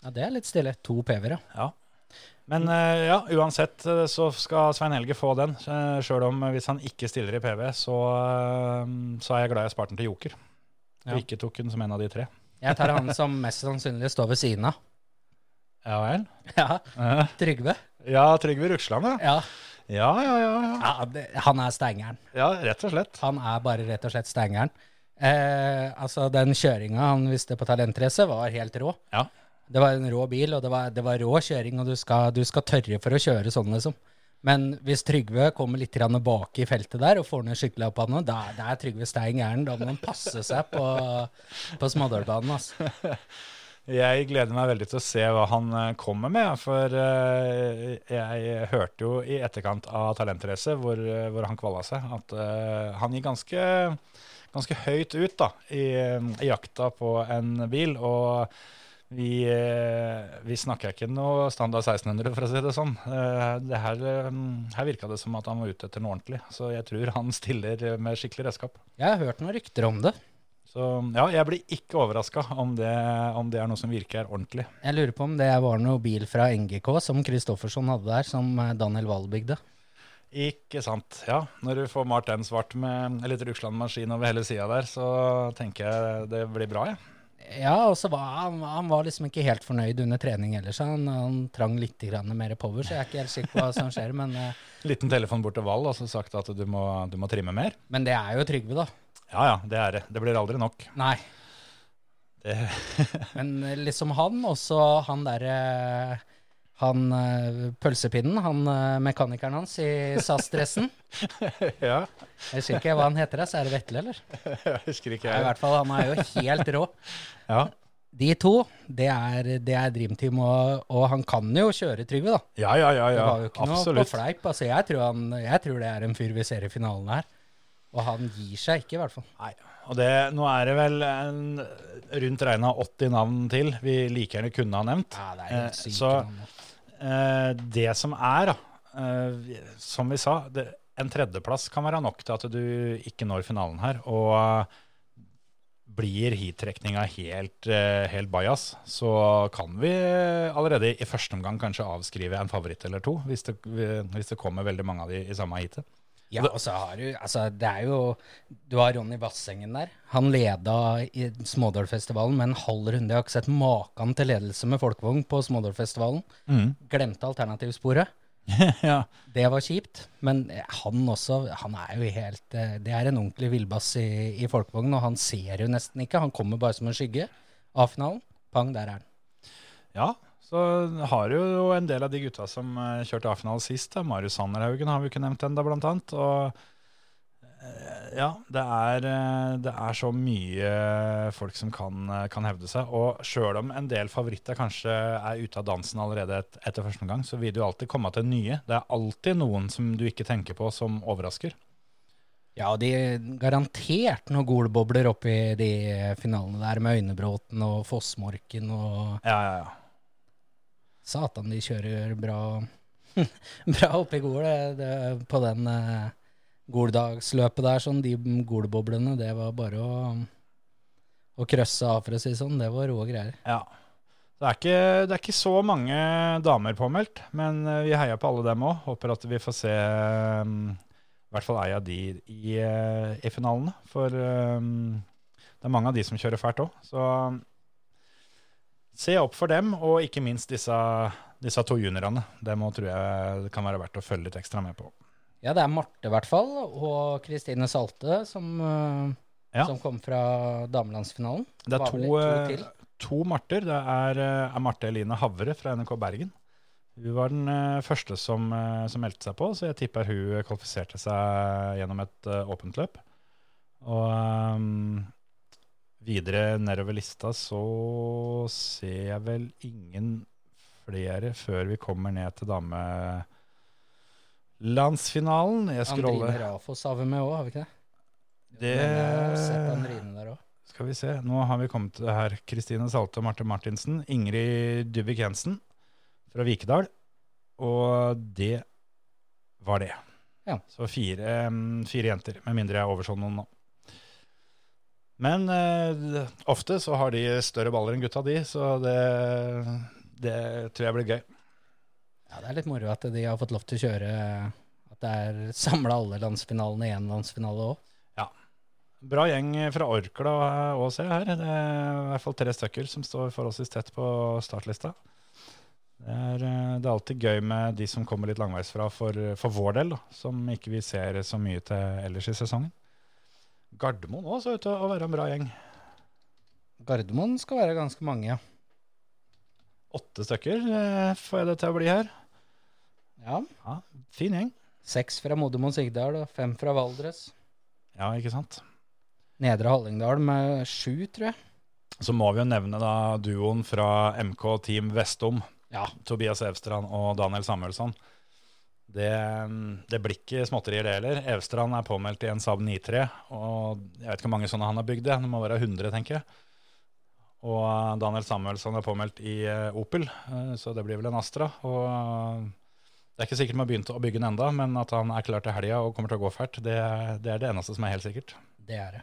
Ja, det er litt stille. To PV-er, ja. Ja. Men eh, ja, uansett eh, så skal Svein Helge få den. Uh, Sjøl om eh, hvis han ikke stiller i PV, så, eh, så er jeg glad jeg sparte den til Joker. Ja. Og ikke tok den som en av de tre. Jeg tar han som mest sannsynlig står ved siden av. Ja vel? Ja, Eh, Trygve. Ja, Trygve Rugsland, ja. Ja, Ja, ja, ja. ja. han er stengeren. Ja, rett og slett. Han er bare rett og slett stengeren. Eh, altså, den kjøringa han visste på talentrace, var helt rå. Ja. Det var en rå bil, og det var, det var rå kjøring, og du skal, du skal tørre for å kjøre sånn, liksom. Men hvis Trygve kommer litt bak i feltet der og får ned skikkelig opp noe, da, da er Trygve stein gæren. Da må han passe seg på, på smådølbanen, Altså. Jeg gleder meg veldig til å se hva han eh, kommer med, for eh, jeg hørte jo i etterkant av Talentrace, hvor, eh, hvor han kvala seg, at han gikk ganske, ganske høyt ut da, i, i jakta på en bil, og vi, eh, vi snakker ikke noe standard 1600, for å si det sånn. Eh, Det her, eh, her virka det som at han var ute etter noe ordentlig, så jeg tror han stiller med skikkelig redskap. Jeg har hørt noen rykter om det. Så ja, jeg blir ikke overraska om, det- om det er noe som virker ordentlig. Jeg lurer på om det var noe bil fra NGK som Kristoffersson hadde der, som Daniel Wahl bygde. Ikke sant. Ja, når du får malt den svart med litt Russland-maskin over hele sida der, så tenker jeg det blir bra, jeg. Ja, og så var han, han var liksom ikke helt fornøyd under trening ellers. Han, han trang litt grann mer power, så jeg er ikke helt sikker på hva som skjer. Men, uh, Liten telefon bort til Wall og så sagt at du må, du må trimme mer. men det er jo Trygve, da. Ja ja, det er det. Det blir aldri nok. Nei. Det, Men eh, liksom han, også han derre Han eh, pølsepinnen, han eh, mekanikeren hans i SAS-dressen. ja, Jeg husker ikke hva han heter, så er det Vetle, eller? jeg husker ikke Jeg. I hvert fall, han er jo helt rå. Ja, De to, det er, det er Dream Team, og, og han kan jo kjøre Trygve, da. ja, ja. ja, Det var jo ikke noe på fleip. Altså, jeg, tror han, jeg tror det er en fyr vi ser i finalen her. Og han gir seg ikke, i hvert fall. Nei, og det, nå er det vel en, rundt regna 80 navn til vi like gjerne kunne ha nevnt. Ja, det er helt Eh, sykt. så-. Eh, det som er, da, eh, som vi sa, det, en tredjeplass kan være nok til at du ikke når finalen her. Og eh, blir heattrekninga helt, eh, helt bajas, så kan vi allerede i første omgang kanskje avskrive en favoritt eller to, hvis det, hvis det kommer veldig mange av de i samme heatet. Ja, og så har du Altså, det er jo Du har Ronny Bassengen der. Han leda i Smådølfestivalen med en halv runde. Jeg har ikke sett maken til ledelse med folkevogn på Smådølfestivalen. Glemte alternativsporet. ja. Det var kjipt. Men han også, han er jo helt eh, Det er en ordentlig villbass i, i folkevogn, og han ser jo nesten ikke. Han kommer bare som en skygge av finalen. Pang, der er han. Ja, så har du jo en del av de gutta som eh, kjørte A-finale sist. da. Marius Sanderhaugen har vi ikke nevnt ennå, blant annet. Og eh, ja, det er, eh, det er så mye folk som kan, kan hevde seg. Og sjøl om en del favoritter kanskje er ute av dansen allerede et, etter første omgang, så vil du alltid komme til nye. Det er alltid noen som du ikke tenker på, som overrasker. Ja, og de garantert noen golbobler oppi de finalene der med Øynebråten og Fossmorken og Ja, ja, ja. Satan, de kjører bra Bra oppi Gol det, på den eh, Goldagsløpet der. Sånn, de golboblene, det var bare å, å krøsse av, for å si det sånn. Det var rå greier. Ja. Det er, ikke, det er ikke så mange damer påmeldt, men eh, vi heier på alle dem òg. Håper at vi får se um, i hvert fall ei av de i, eh, i finalene. For um, det er mange av de som kjører fælt òg. Så se opp for dem, og ikke minst disse, disse to juniorene. Det må, tror jeg kan være verdt å følge litt ekstra med på. Ja, det er Marte i hvert fall, og Kristine Salte som, eh, Ja. som kom fra damelandsfinalen. Det er to, to eh, to Marter. Det er, eh, er Marte Eline Havre fra NRK Bergen. Hun var den første som, som meldte seg på, så jeg tipper hun kvalifiserte seg gjennom et åpent løp. Og ehm, videre nedover lista så ser jeg vel ingen flere før vi kommer ned til damelandsfinalen. Jeg Andrine scroller. Rafos har vi med òg, har vi ikke det? Det Andrine der. Skal vi se, nå har vi kommet til her. Kristine Salte og Marte Martinsen. Ingrid Dybvik Jensen fra Vikedal. Og det var det. Ja. Så fire, mm, fire jenter, med mindre jeg overså noen nå. Men eh, ofte så har de større baller enn gutta, de, så det, det tror jeg blir gøy. Ja, det er litt moro at de har fått lov til å kjøre At det er samla alle landsfinalene i én landsfinale òg. Bra gjeng fra Orkla òg, ser jeg her. Det er i hvert fall tre stykker som står forholdsvis tett på startlista. Det er, eh, det er alltid gøy med de som kommer litt langveisfra for, for vår del, da, som ikke vi ser så mye til ellers i sesongen. Gardermoen òg så ut til å være en bra gjeng. Gardermoen skal være ganske mange, ja. Åtte stykker eh, får jeg det til å bli her. ja. Ja, Fin gjeng. Seks fra Modermoen Sigdal og fem fra Valdres. Ja, ikke sant. Nedre Hallingdal med sju, tror jeg. Så må vi jo nevne da duoen fra MK Team Vestom. Ja. Tobias Evstrand og Daniel Samuelsson. Det, det blir ikke småtterier, det heller. Evstrand er påmeldt i en Saab 93. Og jeg vet ikke hvor mange sånne han har bygd. Det Det må være 100, tenker jeg. Og eh, Daniel Samuelsson er påmeldt i eh, Opel, eh, så det blir vel en Astra. Og det er ikke sikkert man har begynt å bygge den enda, men at han er klar til helga og kommer til å gå fælt, det, det er det eneste som er helt sikkert. Det er det.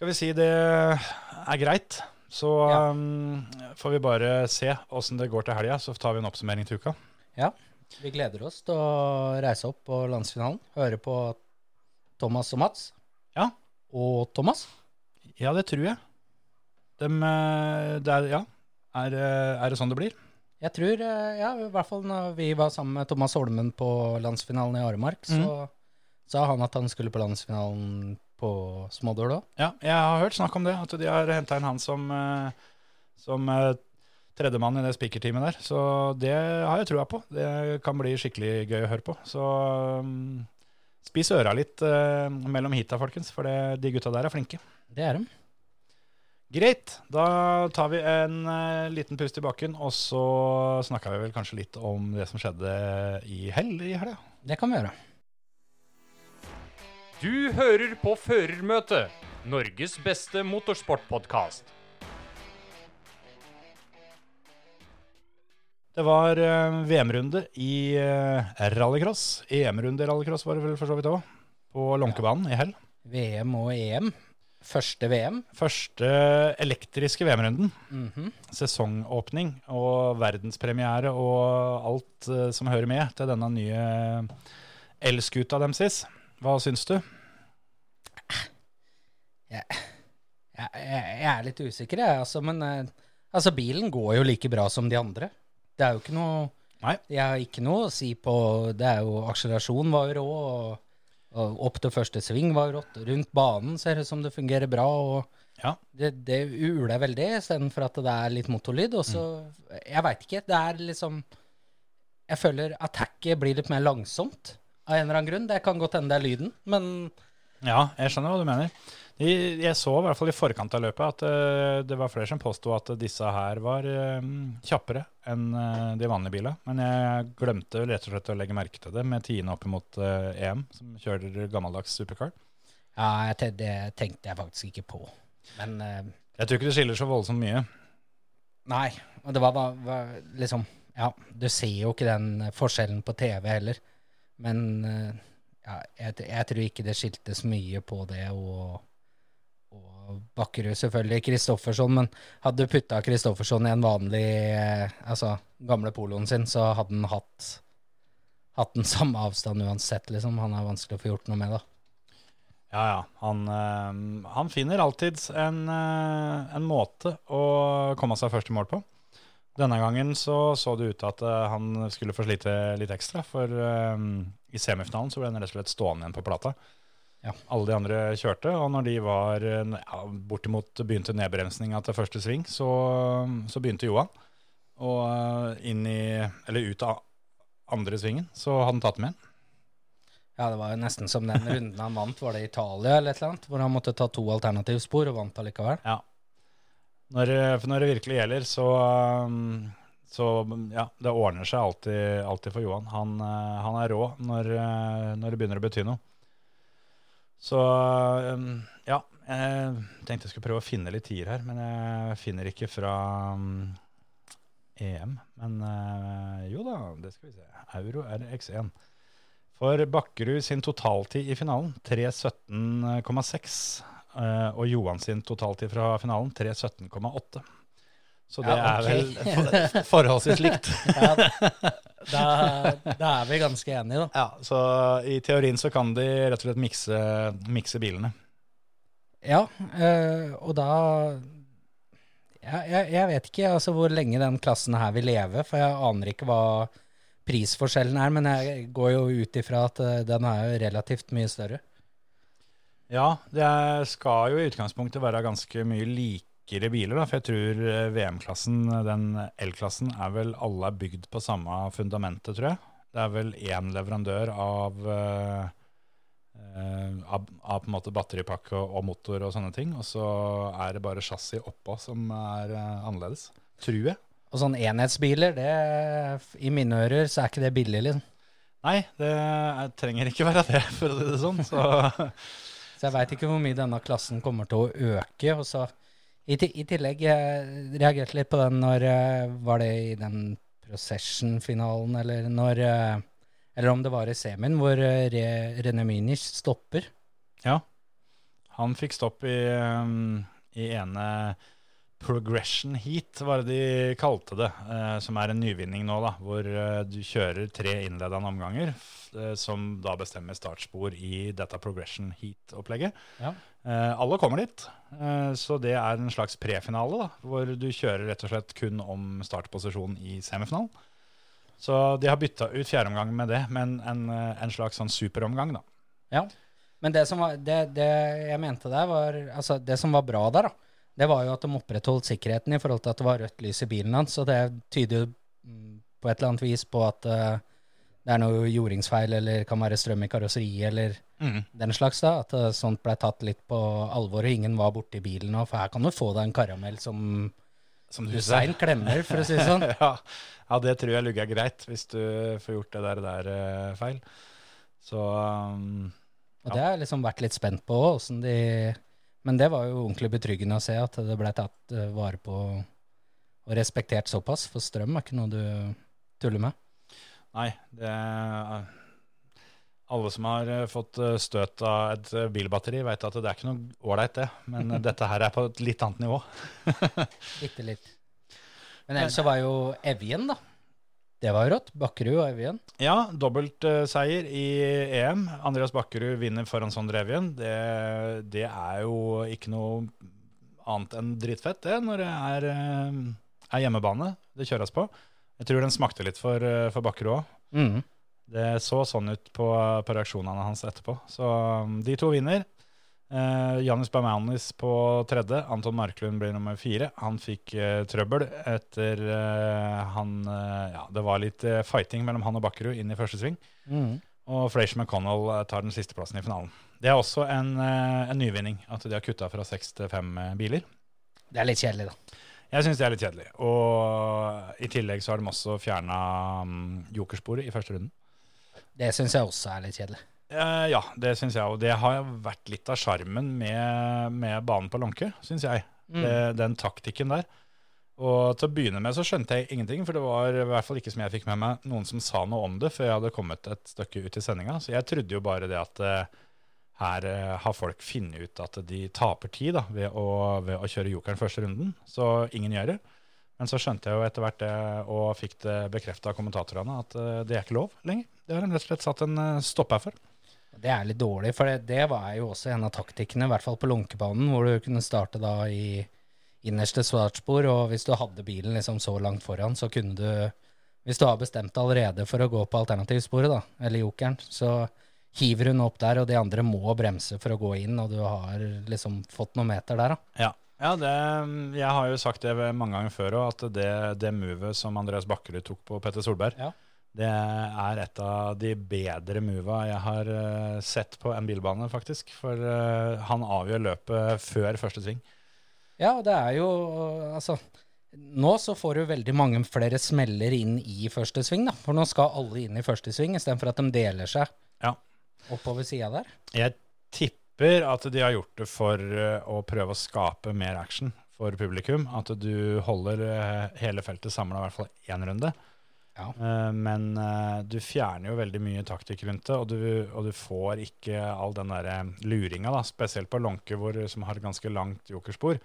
Skal vi si det er greit, så Ja. um, får vi bare se åssen det går til helga, så tar vi en oppsummering til uka. Vi gleder oss til å reise opp på landsfinalen. Høre på Thomas og Mats. Ja. Og Thomas. Ja, det tror jeg. Dem, eh, det er, ja. Er, eh, er det sånn det blir? Jeg tror, eh, ja, i hvert fall når vi var sammen med Thomas Holmen på landsfinalen i Aremark, så sa han at han skulle på landsfinalen på Smådøl òg. Ja, jeg har hørt snakk om det, at de har henta inn han som, som tredjemann i det speakerteamet der. Så det har jeg trua på. Det kan bli skikkelig gøy å høre på. Så um, spis øra litt uh, mellom heata, folkens, for det, de gutta der er flinke. Det er de. Greit, da tar vi en uh, liten pust i bakken, og så snakka vi vel kanskje litt om det som skjedde i hell i helga. Det kan vi gjøre. Du hører på Førermøtet, Norges beste motorsportpodkast. Det var eh, VM-runde i eh, rallycross. EM-runde i rallycross var det vel for så vidt òg, på Lånkebanen i hell. VM og EM. Første VM. Første elektriske VM-runden. Mhm. Sesongåpning og verdenspremiere og alt eh, som hører med til denne nye elskuta deres. Hva syns du? Jeg, jeg, jeg er litt usikker, jeg, altså, men altså, bilen går jo like bra som de andre. Det er jo ikke noe Nei. Jeg har ikke noe å si på Det er jo Akselerasjon var jo rå, og, og opp til første sving var rått. Rundt banen ser det ut som det fungerer bra, og Ja. det, det uler veldig, istedenfor at det er litt motorlyd. Og så Jeg veit ikke. Det er liksom Jeg føler attacket blir litt mer langsomt av en eller annen grunn. Det kan godt hende det er lyden, men Ja, jeg skjønner hva du mener. Jeg, så i hvert fall i forkant av løpet at eh, det var flere som påsto at disse her var eh, kjappere enn eh, de vanlige bilene. Men jeg glemte rett og slett å legge merke til det med tiende opp mot EM, som kjører gammeldags supercar. Ja, det tenkte jeg faktisk ikke på. Men Jeg tror ikke det skiller så voldsomt mye. nei. Og det var var liksom Ja, du ser jo ikke den forskjellen på TV heller. Men ja, jeg, jeg tror ikke det skilte så mye på det og Bakkerud, selvfølgelig. Kristoffersson. Men hadde du putta Kristoffersson i en vanlig eh, Altså gamle poloen sin, så hadde han hatt hatt den samme avstand uansett, liksom. Han er vanskelig å få gjort noe med, da. Ja, ja. Han, øh, han finner alltid en, øh, en måte å komme seg først i mål på. Denne gangen så, så det ut til at øh, han skulle få slite litt ekstra, for i semifinalen så ble han rett og slett stående igjen på plata. Ja. Alle de andre kjørte, og når de var eh, ja, bortimot begynte nedbremsninga til første sving, så, så begynte Johan. Og eh, inn i, eller ut av andre svingen, så hadde han tatt med en. Ja, det var jo nesten som den runden han vant, var det Italia eller et eller annet, hvor han måtte ta to alternativspor og vant allikevel. Ja. Når, for når det virkelig gjelder, så, så ja, det ordner seg alltid, alltid for Johan. Han, eh, han er rå når, eh, når det begynner å bety noe. Så um, ja, jeg tenkte jeg skulle prøve å finne litt tider her, men jeg finner ikke fra um, EM. Men eh, jo da, det skal vi se. Euro RX1. For Bakkerud sin totaltid i finalen 3.17,6. eh, og Johan sin totaltid fra finalen 3.17,8. Så det Ja, er vel for, forholdsvis likt. Ja, da, da er vi ganske enige, da. Ja, så i teorien så kan de rett og slett mikse, mikse bilene. Ja, øh, og da ja, jeg, jeg vet ikke altså, hvor lenge den klassen her vil leve, for jeg aner ikke hva prisforskjellen er, men jeg går jo ut ifra at eh, den er jo relativt mye større. Ja, det skal jo i utgangspunktet være ganske mye likere biler, da, for jeg tror eh, VM-klassen, den L-klassen, er vel alle er bygd på samme fundamentet, tror jeg. Det er vel én leverandør av, eh, eh, av, av på en måte batteripakke og, og motor og sånne ting, og så er det bare chassis oppå som er eh, annerledes. Tror jeg. Og sånn enhetsbiler, det, i mine ører så er ikke det billig, liksom. Nei, det er, trenger ikke være det, for å si det sånn. Så Så jeg veit ikke hvor mye denne klassen kommer til å øke. Og så i, I tillegg, jeg reagerte litt på den når eh, Var det i den Procession-finalen, eller når eh, Eller om det var i semien, hvor eh, Re, René Münich stopper. Ja. Han fikk stopp i, i ene progression heat, var det de kalte det, som er en nyvinning nå, da, hvor du kjører tre innledende omganger, som da bestemmer startspor i dette progression heat-opplegget. Ja. Eh, alle kommer dit, eh, så det er en slags prefinale, da, hvor du kjører rett og slett kun om startposisjon i semifinalen. Så de har bytta ut fjerde omgang med det, men en, eh, en slags sånn superomgang, da. Ja. Men det som var, det, det jeg mente der, var Altså, det som var bra der, da, det var jo at de opprettholdt sikkerheten i forhold til at det var rødt lys i bilen hans. Så det tyder jo mm, på et eller annet vis på at det er noe jordingsfeil, eller kan være strøm i karosseriet, eller Mm. den slags. da, At eh, sånt ble tatt litt på alvor, og ingen var borti bilen. Og, for her kan du få deg en karamell som Som ser. klemmer, for å si det sånn. ja, ja, det tror jeg lugger greit, hvis du får gjort det der, der eh, feil. Så um, Og det har jeg liksom vært litt spent på òg, åssen de Men det var jo ordentlig betryggende å se at det ble tatt eh, vare på og respektert såpass, for strøm er ikke noe du tuller med. nei, det Alle som har eh, fått eh, støt av et eh, bilbatteri, vet at det er ikke noe ålreit, det. Men dette her er på et litt annet nivå. Bitte litt. Men ellers så var jo Evjen, da. Det var jo rått. Bakkerud og Evjen. Ja, dobbeltseier i EM. Andreas Bakkerud vinner foran Sondre Evjen. Det, det er jo ikke noe annet enn dritfett, det, når det er, er hjemmebane det kjøres på. Jeg tror den smakte litt for, for Bakkerud òg. Mm. Det så sånn ut på, på reaksjonene hans etterpå. Så um, de to vinner. Eh, Janis Bamanis på tredje. Anton Marklund blir nummer fire. Han fikk eh, trøbbel etter eh, han Ja, det var litt fighting mellom han og Bakkerud inn i første sving. Mm. Og Frazier McConnell tar den siste plassen i finalen. Det er også en, en nyvinning, at de har kutta fra seks til fem biler. Det er litt kjedelig, da. Jeg syns det er litt kjedelig. Og i tillegg så har de også fjerna um, jokersporet i første runden. Det syns jeg også er litt kjedelig. Eh, ja, det syns jeg. Og det har vært litt av sjarmen med, med banen på Lånke, syns jeg. Mm. Det, den taktikken der. Og til å begynne med så skjønte jeg ingenting, for det var i hvert fall ikke som jeg fikk med meg noen som sa noe om det før jeg hadde kommet et stykke ut i sendinga. Så jeg trodde jo bare det at eh, her eh, har folk funnet ut at de taper tid da, ved, å, ved å kjøre jokeren første runden. Så ingen gjør det. Men så skjønte jeg jo etter hvert det, og fikk det bekrefta av kommentatorene, at eh, det er ikke lov lenger. Det har de rett og slett satt en eh, stopper for. Det er litt dårlig, for det, det var jo også en av taktikkene, i hvert fall på Lunkebanen, hvor du kunne starte da i innerste svartspor, og hvis du hadde bilen liksom så langt foran, så kunne du Hvis du har bestemt deg allerede for å gå på alternativsporet, da, eller jokeren, så hiver hun opp der, og de andre må bremse for å gå inn, og du har liksom fått noen meter der, da. Ja, ja det, jeg har jo sagt det mange ganger før òg, at det, det movet som Andreas Bakkerud tok på Petter Solberg, Ja. det er et av de bedre mova jeg har eh, sett på en bilbane, faktisk. For eh, han avgjør løpet før første sving. Ja, det er jo Altså, nå så får du veldig mange flere smeller inn i første sving, da. For nå skal alle inn i første sving, istedenfor at de deler seg Ja. oppover sida der. Jeg tipper at de har gjort det for eh, å prøve å skape mer action for publikum. At du holder eh, hele feltet samla i hvert fall én runde. Ja. Eh, Men du fjerner jo veldig mye taktikk rundt det, og du, og du får ikke all den der luringa, da, spesielt på Lånke, som har et ganske langt jokerspor.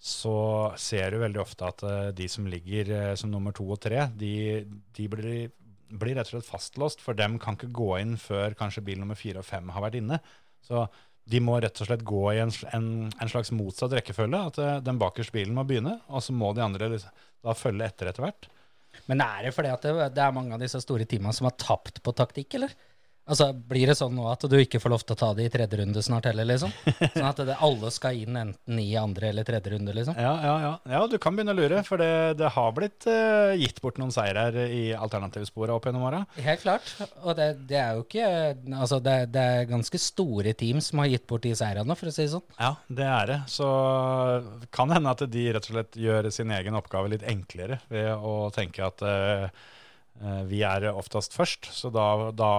Så ser du veldig ofte at de som ligger som nummer to og tre, de, de blir, blir rett og slett fastlåst, for dem kan ikke gå inn før kanskje bil nummer fire og fem har vært inne. Så de må rett og slett gå i en, en, en slags motsatt rekkefølge. At eh, den bakerste bilen må begynne, og så må de andre liksom da følge etter etter hvert. Men er det fordi at det, det er mange av disse store teamene som har tapt på taktikk, eller? Altså, Blir det sånn nå at du ikke får lov til å ta det i tredje runde snart heller, liksom? Sånn at det, alle skal inn enten i andre eller tredje runde, liksom? Ja, ja, ja. ja du kan begynne å lure, for det, det har blitt uh, gitt bort noen seirer i alternativsporet opp gjennom åra. Helt klart. Og det, det er jo ikke Altså, det, det er ganske store team som har gitt bort de seirene, for å si det sånn. Ja, det er det. Så kan det hende at de rett og slett gjør sin egen oppgave litt enklere ved å tenke at eh, vi er oftest først, så da, da,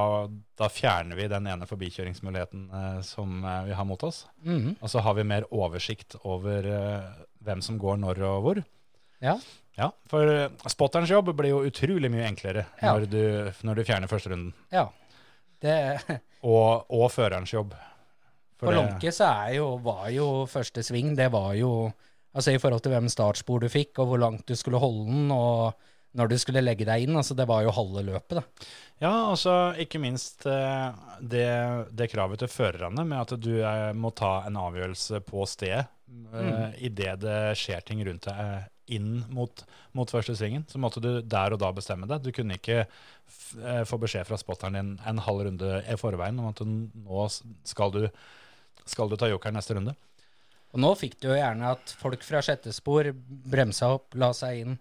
da fjerner vi den ene forbikjøringsmuligheten eh, som eh, vi har mot oss. Mhm. Og så har vi mer oversikt over eh, hvem som går når og hvor. Ja. Ja, for eh, spotterens jobb blir jo utrolig mye enklere Ja. når, du, når du fjerner første runden. ja. Det, Og, og førerens jobb. For så er jo, var jo første sving, det var jo Altså i forhold til hvem startspor du fikk, og hvor langt du skulle holde den, og når du skulle legge deg inn, altså det var jo halve løpet, da. Ja, altså ikke minst eh, det, det kravet til førerne med at du eh, må ta en avgjørelse på stedet uh, idet det skjer ting rundt deg eh, inn mot, mot første svingen. Så måtte du der og da bestemme deg. Du kunne ikke eh, få beskjed fra spotteren din en halv runde i forveien om at nå skal du, skal du ta jokeren neste runde. Og nå fikk du jo gjerne at folk fra sjette spor bremsa opp, la seg inn,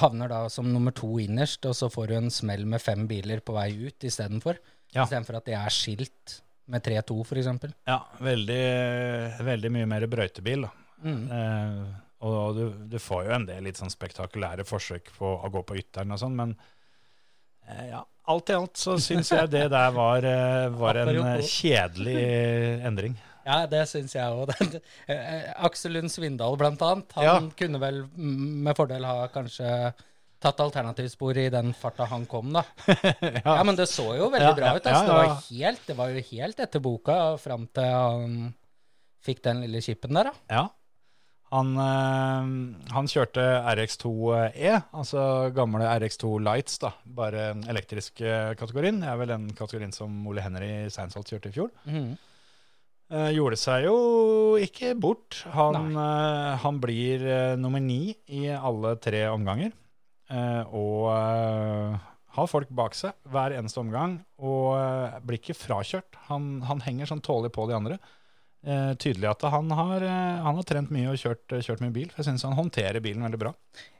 havner da som nummer to innerst, og så får du en smell med fem biler på vei ut istedenfor. Ja. Istedenfor at de er skilt med 3-2, f.eks. Ja, veldig, veldig mye mer brøytebil. da. Mm. Eh, og du, du får jo en del litt sånn spektakulære forsøk på å gå på ytteren og sånn, men eh, ja, alt i alt så syns jeg det der var, eh, var en eh, kjedelig endring. Ja, det syns jeg òg. Aksel Lund Svindal, blant annet. Han Ja. kunne vel mm, med fordel ha kanskje tatt alternativsporet i den farta han kom, da. Ja, men det så jo veldig Ja, bra ja, ut. Altså. ja, Det, var helt, det var jo helt etter boka fram til han fikk den lille chipen der, da. Ja. Han, øh, han kjørte RX2E, altså gamle RX2 Lights, da. Bare den elektriske kategorien. Det er vel den kategorien som Ole Henry Seinsholt kjørte i fjor. Mhm. Eh, gjorde seg jo ikke bort. Han, uh, han blir uh, nummer ni i alle tre omganger. og har folk bak seg hver eneste omgang, og blir ikke frakjørt. Han, han henger sånn tålelig på de andre. Tydelig at han har, han har trent mye og kjørt, kjørt mye bil. For jeg syns han håndterer bilen veldig bra.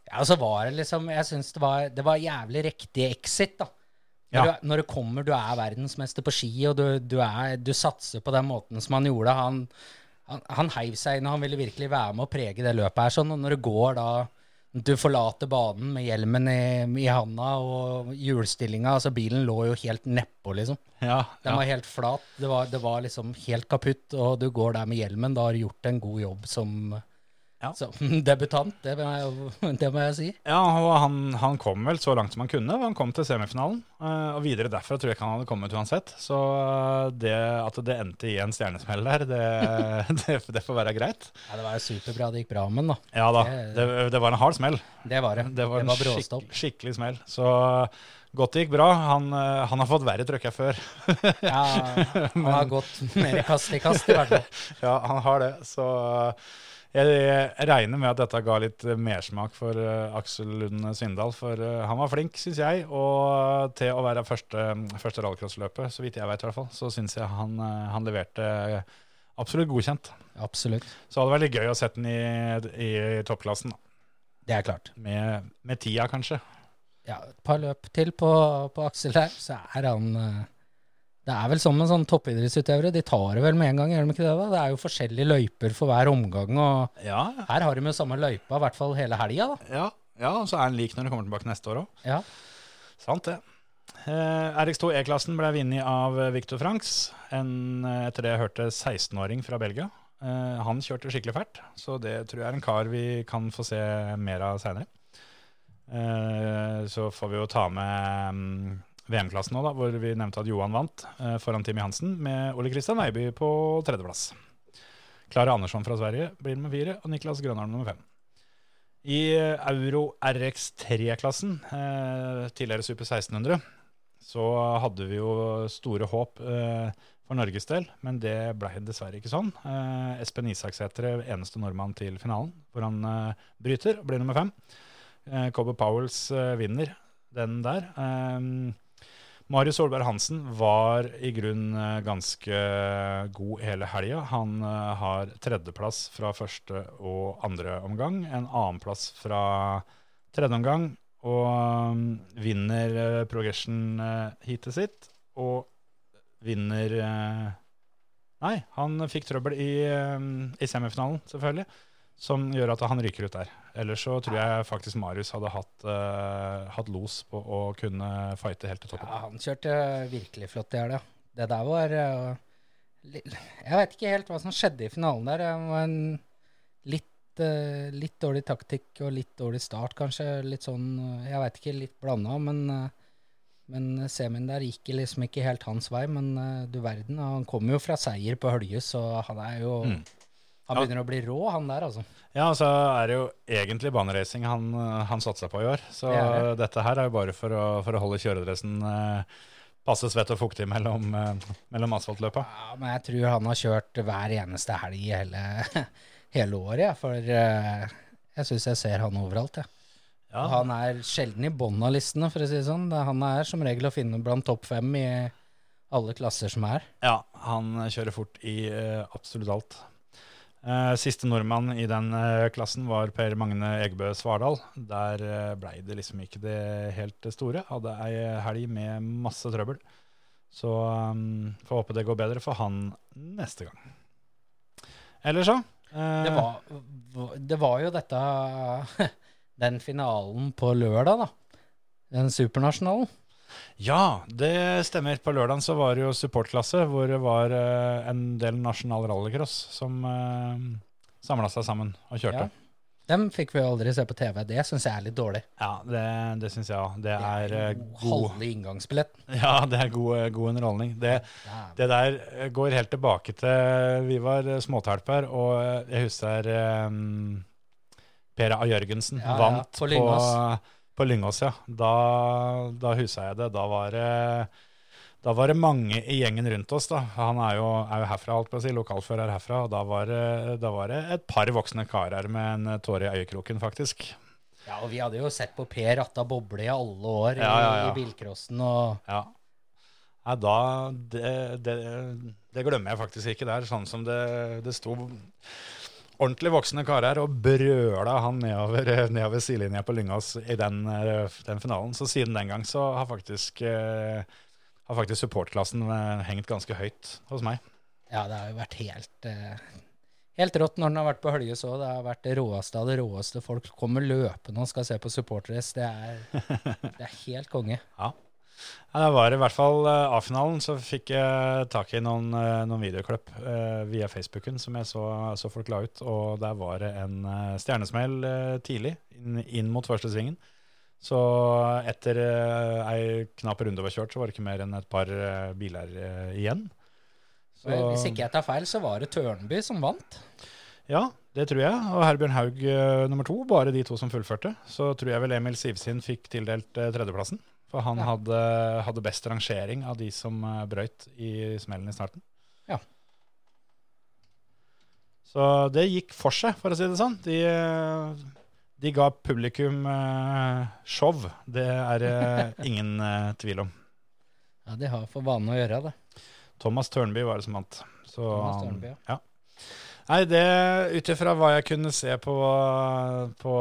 Ja, og så var det liksom Jeg syns det var, det var jævlig riktig exit, da. Når, Ja. du, når du, kommer, du er verdensmester på ski, og du, du, er, du satser på den måten som han gjorde. Han, han, han heiv seg inn, og han ville virkelig være med å prege det løpet her. Sånn, og når du går da Du forlater banen med hjelmen i, i handa og hjulstillinga. Altså, bilen lå jo helt nedpå, liksom. Ja, Den ja. var helt flat. Det var, det var liksom helt kaputt, og du går der med hjelmen. Da har du gjort en god jobb som, Ja. som debutant, det må jeg, det må jeg si. Ja, og han, han kom vel så langt som han kunne. Han kom til semifinalen. eh, og videre derfra tror jeg ikke han hadde kommet uansett. Så eh, det at det endte i en stjernesmell der, det, det, det får være greit. Ja, det var jo superbra det gikk bra med den, da. Ja da, Det- var en hard smell. Det var det. Det var en var skikk, skikkelig smell. Så godt det gikk bra. Han, eh, han har fått verre trøkk her før. Ja, han har gått mer kast i kast, i hvert fall. ja, han har det. Så Jeg, jeg regner med at dette ga litt mersmak for uh, Aksel Lund Svindal. For uh, han var flink, syns jeg. Og til å være første, første rallycrossløpet, så vidt jeg vet i hvert fall, så syns jeg han, eh, han leverte absolutt godkjent. Absolutt. Så hadde det vært litt gøy å sette den i, i toppklassen. Det er klart. Med, med tida, kanskje. Ja, et par løp til på, på Aksel der, så er han Det er vel sånn med sånne toppidrettsutøvere. De tar det vel med en gang, gjør de ikke det? da? Det er jo forskjellige løyper for hver omgang, og Ja, her har de jo samme løypa, i hvert fall hele helga, da. ja, ja og så er den lik når den kommer tilbake neste år òg. Ja. Sant det. Eh, RX2 E-klassen ble vunnet av Victor Franks, en, eh, etter det jeg hørte, 16-åring fra Belgia. Eh, han kjørte skikkelig fælt, så det tror jeg er en kar vi kan få se mer av seinere. Eh, så får vi jo ta med mm, VM-klassen nå, da, hvor vi nevnte at Johan vant eh, foran Timmy Hansen, med Ole Kristian Veiby på tredjeplass. Klara Andersson fra Sverige blir nummer fire, og Niklas Grønholm nummer fem. I eh, Euro RX3-klassen, eh, tidligere Super 1600, så hadde vi jo store håp eh, for Norges del, men det ble dessverre ikke sånn. Eh, Espen Isaksæter, eneste nordmann til finalen, hvor han eh, bryter og blir nummer fem. Cobber Powells eh, vinner den der. Eh, Marius Solberg Hansen var i grunn eh, ganske god hele helga. Han eh, har tredjeplass fra første og andre omgang, en annenplass fra tredje omgang, og um, vinner eh, progression-heatet sitt, og vinner eh, Nei, han fikk trøbbel i, eh, i semifinalen, selvfølgelig, som gjør at han ryker ut der. Ellers så tror jeg faktisk Marius hadde hatt, uh, hatt los på å kunne fighte helt til toppen. Ja, han kjørte virkelig flott i helga. Det der var uh, Jeg vet ikke helt hva som skjedde i finalen der. Det var en litt, uh, litt dårlig taktikk og litt dårlig start, kanskje. Litt sånn Jeg veit ikke, litt blanda, men men semien der gikk liksom ikke helt hans vei. Men du verden, han kommer jo fra seier på Hølje, så han er jo Mm. Han Ja. begynner å bli rå, han der, altså. Ja, så er det jo egentlig baneracing han, han satsa på i år. Så Det det. dette her er jo bare for å, for å holde kjøredressen eh, passe svett og fuktig mellom, eh, mellom asfaltløpa. Ja, men jeg tror han har kjørt hver eneste helg i hele, hele året, jeg. For eh, jeg syns jeg ser han overalt, jeg. Ja, Han er sjelden i bånn av listene, for å si det sånn. Han er som regel å finne blant topp fem i alle klasser som er. ja, han kjører fort i eh, absolutt alt. Eh, siste nordmann i den eh, klassen var Per Magne Egebø Svardal. Der uh, blei det liksom ikke det helt store. Hadde ei helg med masse trøbbel. Så um, får håpe det går bedre for han neste gang. Eller så eh, Det var, det var jo dette Den finalen på lørdag, da. Den supernasjonalen. Ja, det stemmer. På lørdagen så var det jo supportklasse, hvor det var eh, en del nasjonal rallycross som uh, samla seg sammen og kjørte. Ja. Dem fikk vi aldri se på TV. Det syns jeg er litt dårlig. Ja, det, det syns jeg òg. Det er eh, god halve inngangsbilletten. Ja, det er god, eh, god underholdning. Det, Ja. det der eh, går helt tilbake til Vi var eh, småtelper, og eh, jeg husker um, Per A. Jørgensen Ja, vant på. På, Lyngås. Ja. Da, da husa jeg det. Da var det da var det mange i gjengen rundt oss. da. Han er jo, er jo herfra, alt på å si, lokalfører herfra. og Da var, det, da var det et par voksne karer med en tåre i øyekroken, faktisk. Ja, og vi hadde jo sett på Per Ratta boble i alle år Ja, ja, ja. i, i bilcrossen og Ja. Nei, da det, det, det glemmer jeg faktisk ikke der. Sånn som det, det sto ordentlig voksne karer og brøla han nedover, nedover sidelinja på Lyngås i den, eh, den finalen. Så siden den gang så har faktisk, eh, har faktisk supportklassen eh, hengt ganske høyt hos meg. Ja, det har jo vært helt eh, Helt rått når den har vært på Høljes òg. Det har vært det råeste av det råeste. Folk kommer løpende og skal se på supporterdress. Det, det er helt konge. Ja, det var i hvert fall eh, A-finalen, så fikk jeg tak i noen, eh, noen videoklipp eh, via Facebooken som jeg så, så folk la ut. Og der var det en eh, stjernesmell eh, tidlig, inn, inn mot første svingen. Så etter uh, ei knapp runde var kjørt, så var det ikke mer enn et par eh, biler eh, igjen. Så, Hvis ikke jeg tar feil, så var det Tørnby som vant. Ja, det tror jeg. Og Herbjørn Haug eh, nummer to, bare de to som fullførte. Så tror jeg vel Emil Sivsin fikk tildelt eh, tredjeplassen. For han Ja. hadde, hadde best rangering av de som uh, brøyt i smellen i starten. Ja. Så det gikk for seg, for å si det sånn. De, eh, de ga publikum eh, show. Det er det ingen eh, tvil om. Ja, de har for vane å gjøre det. Thomas Tørnby var det som vant. Så, Thomas Tørnby, ja. Nei, det ut ifra hva jeg kunne se på, på,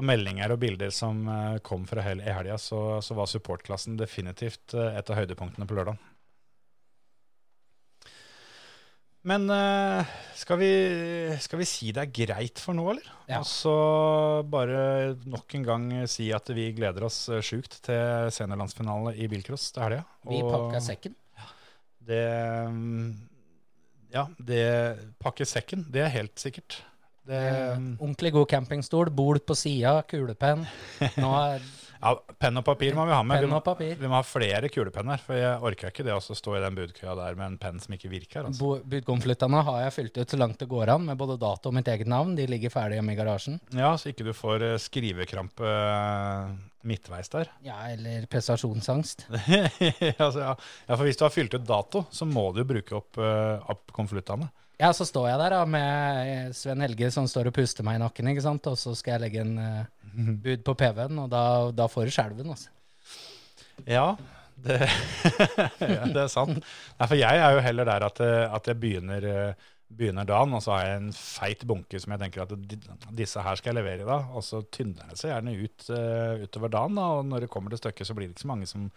på meldinger og bilder som eh, kom fra hel, i helga, så, så var supportklassen definitivt eh, et av høydepunktene på lørdag. Men eh, skal vi, skal vi si det er greit for nå, eller? Ja. Og så bare nok en gang si at vi gleder oss sjukt til seniorlandsfinale i bilcross til helga. Vi pakker sekken. det mm, Ja, det pakker sekken, det er helt sikkert. Det, um, Ordentlig god campingstol, bol på sida, kulepenn. Ja, penn og papir må vi ha med. Vi må, vi må ha flere kulepenner, for jeg orker ikke det å stå i den budkøa der med en penn som ikke virker. Altså. Budkonvoluttene har jeg fylt ut så langt det går an, med både dato og mitt eget navn. De ligger ferdig hjemme i garasjen. Ja, Så ikke du får eh, skrivekrampe eh, midtveis der. Ja, eller prestasjonsangst. altså, ja. ja, for hvis du har fylt ut dato, så må du bruke opp, uh, opp konvoluttene. Ja, så står jeg der da med Sven Helge som står og puster meg i nakken, ikke sant? Og så skal jeg legge en uh, bud på PV-en, og da, da får du skjelven, altså. Ja, det, ja, det er sant. Nei, for jeg er jo heller der at, at jeg begynner, eh, begynner dagen, og så har jeg en feit bunke som jeg tenker at disse her skal jeg levere i dag. Og så tynner det seg gjerne ut uh, utover dagen, da, og når det kommer til stykket, så blir det ikke så mange som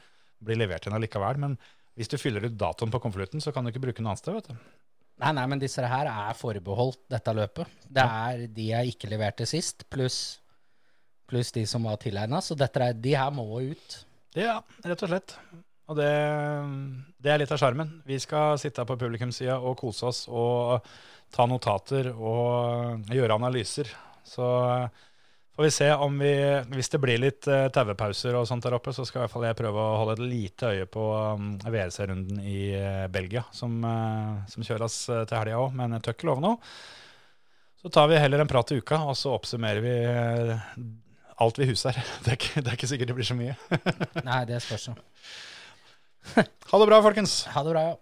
blir levert inn allikevel. Men hvis du fyller ut datoen på konvolutten, så kan du ikke bruke noe annet sted, vet du. Nei, nei, men disse her er forbeholdt dette løpet. Det er de jeg ikke leverte sist, pluss plus de som var tilegna. Så dette er, de her må ut. Ja, rett og slett. Og det, det er litt av sjarmen. Vi skal sitte på publikumssida og kose oss og ta notater og gjøre analyser. Så får vi se om vi Hvis det blir litt uh, tauepauser og sånt der oppe, så skal i hvert fall jeg prøve å holde et lite øye på um, WRC-runden i uh, Belgia, som, uh, som kjøres til helga òg, men jeg tør ikke love noe. Så tar vi heller en prat i uka, og så oppsummerer vi alt vi huser. Det er, ikke, det er ikke sikkert det blir så mye. Nei, det spørs. Ha det bra, folkens. Ha det bra, ja.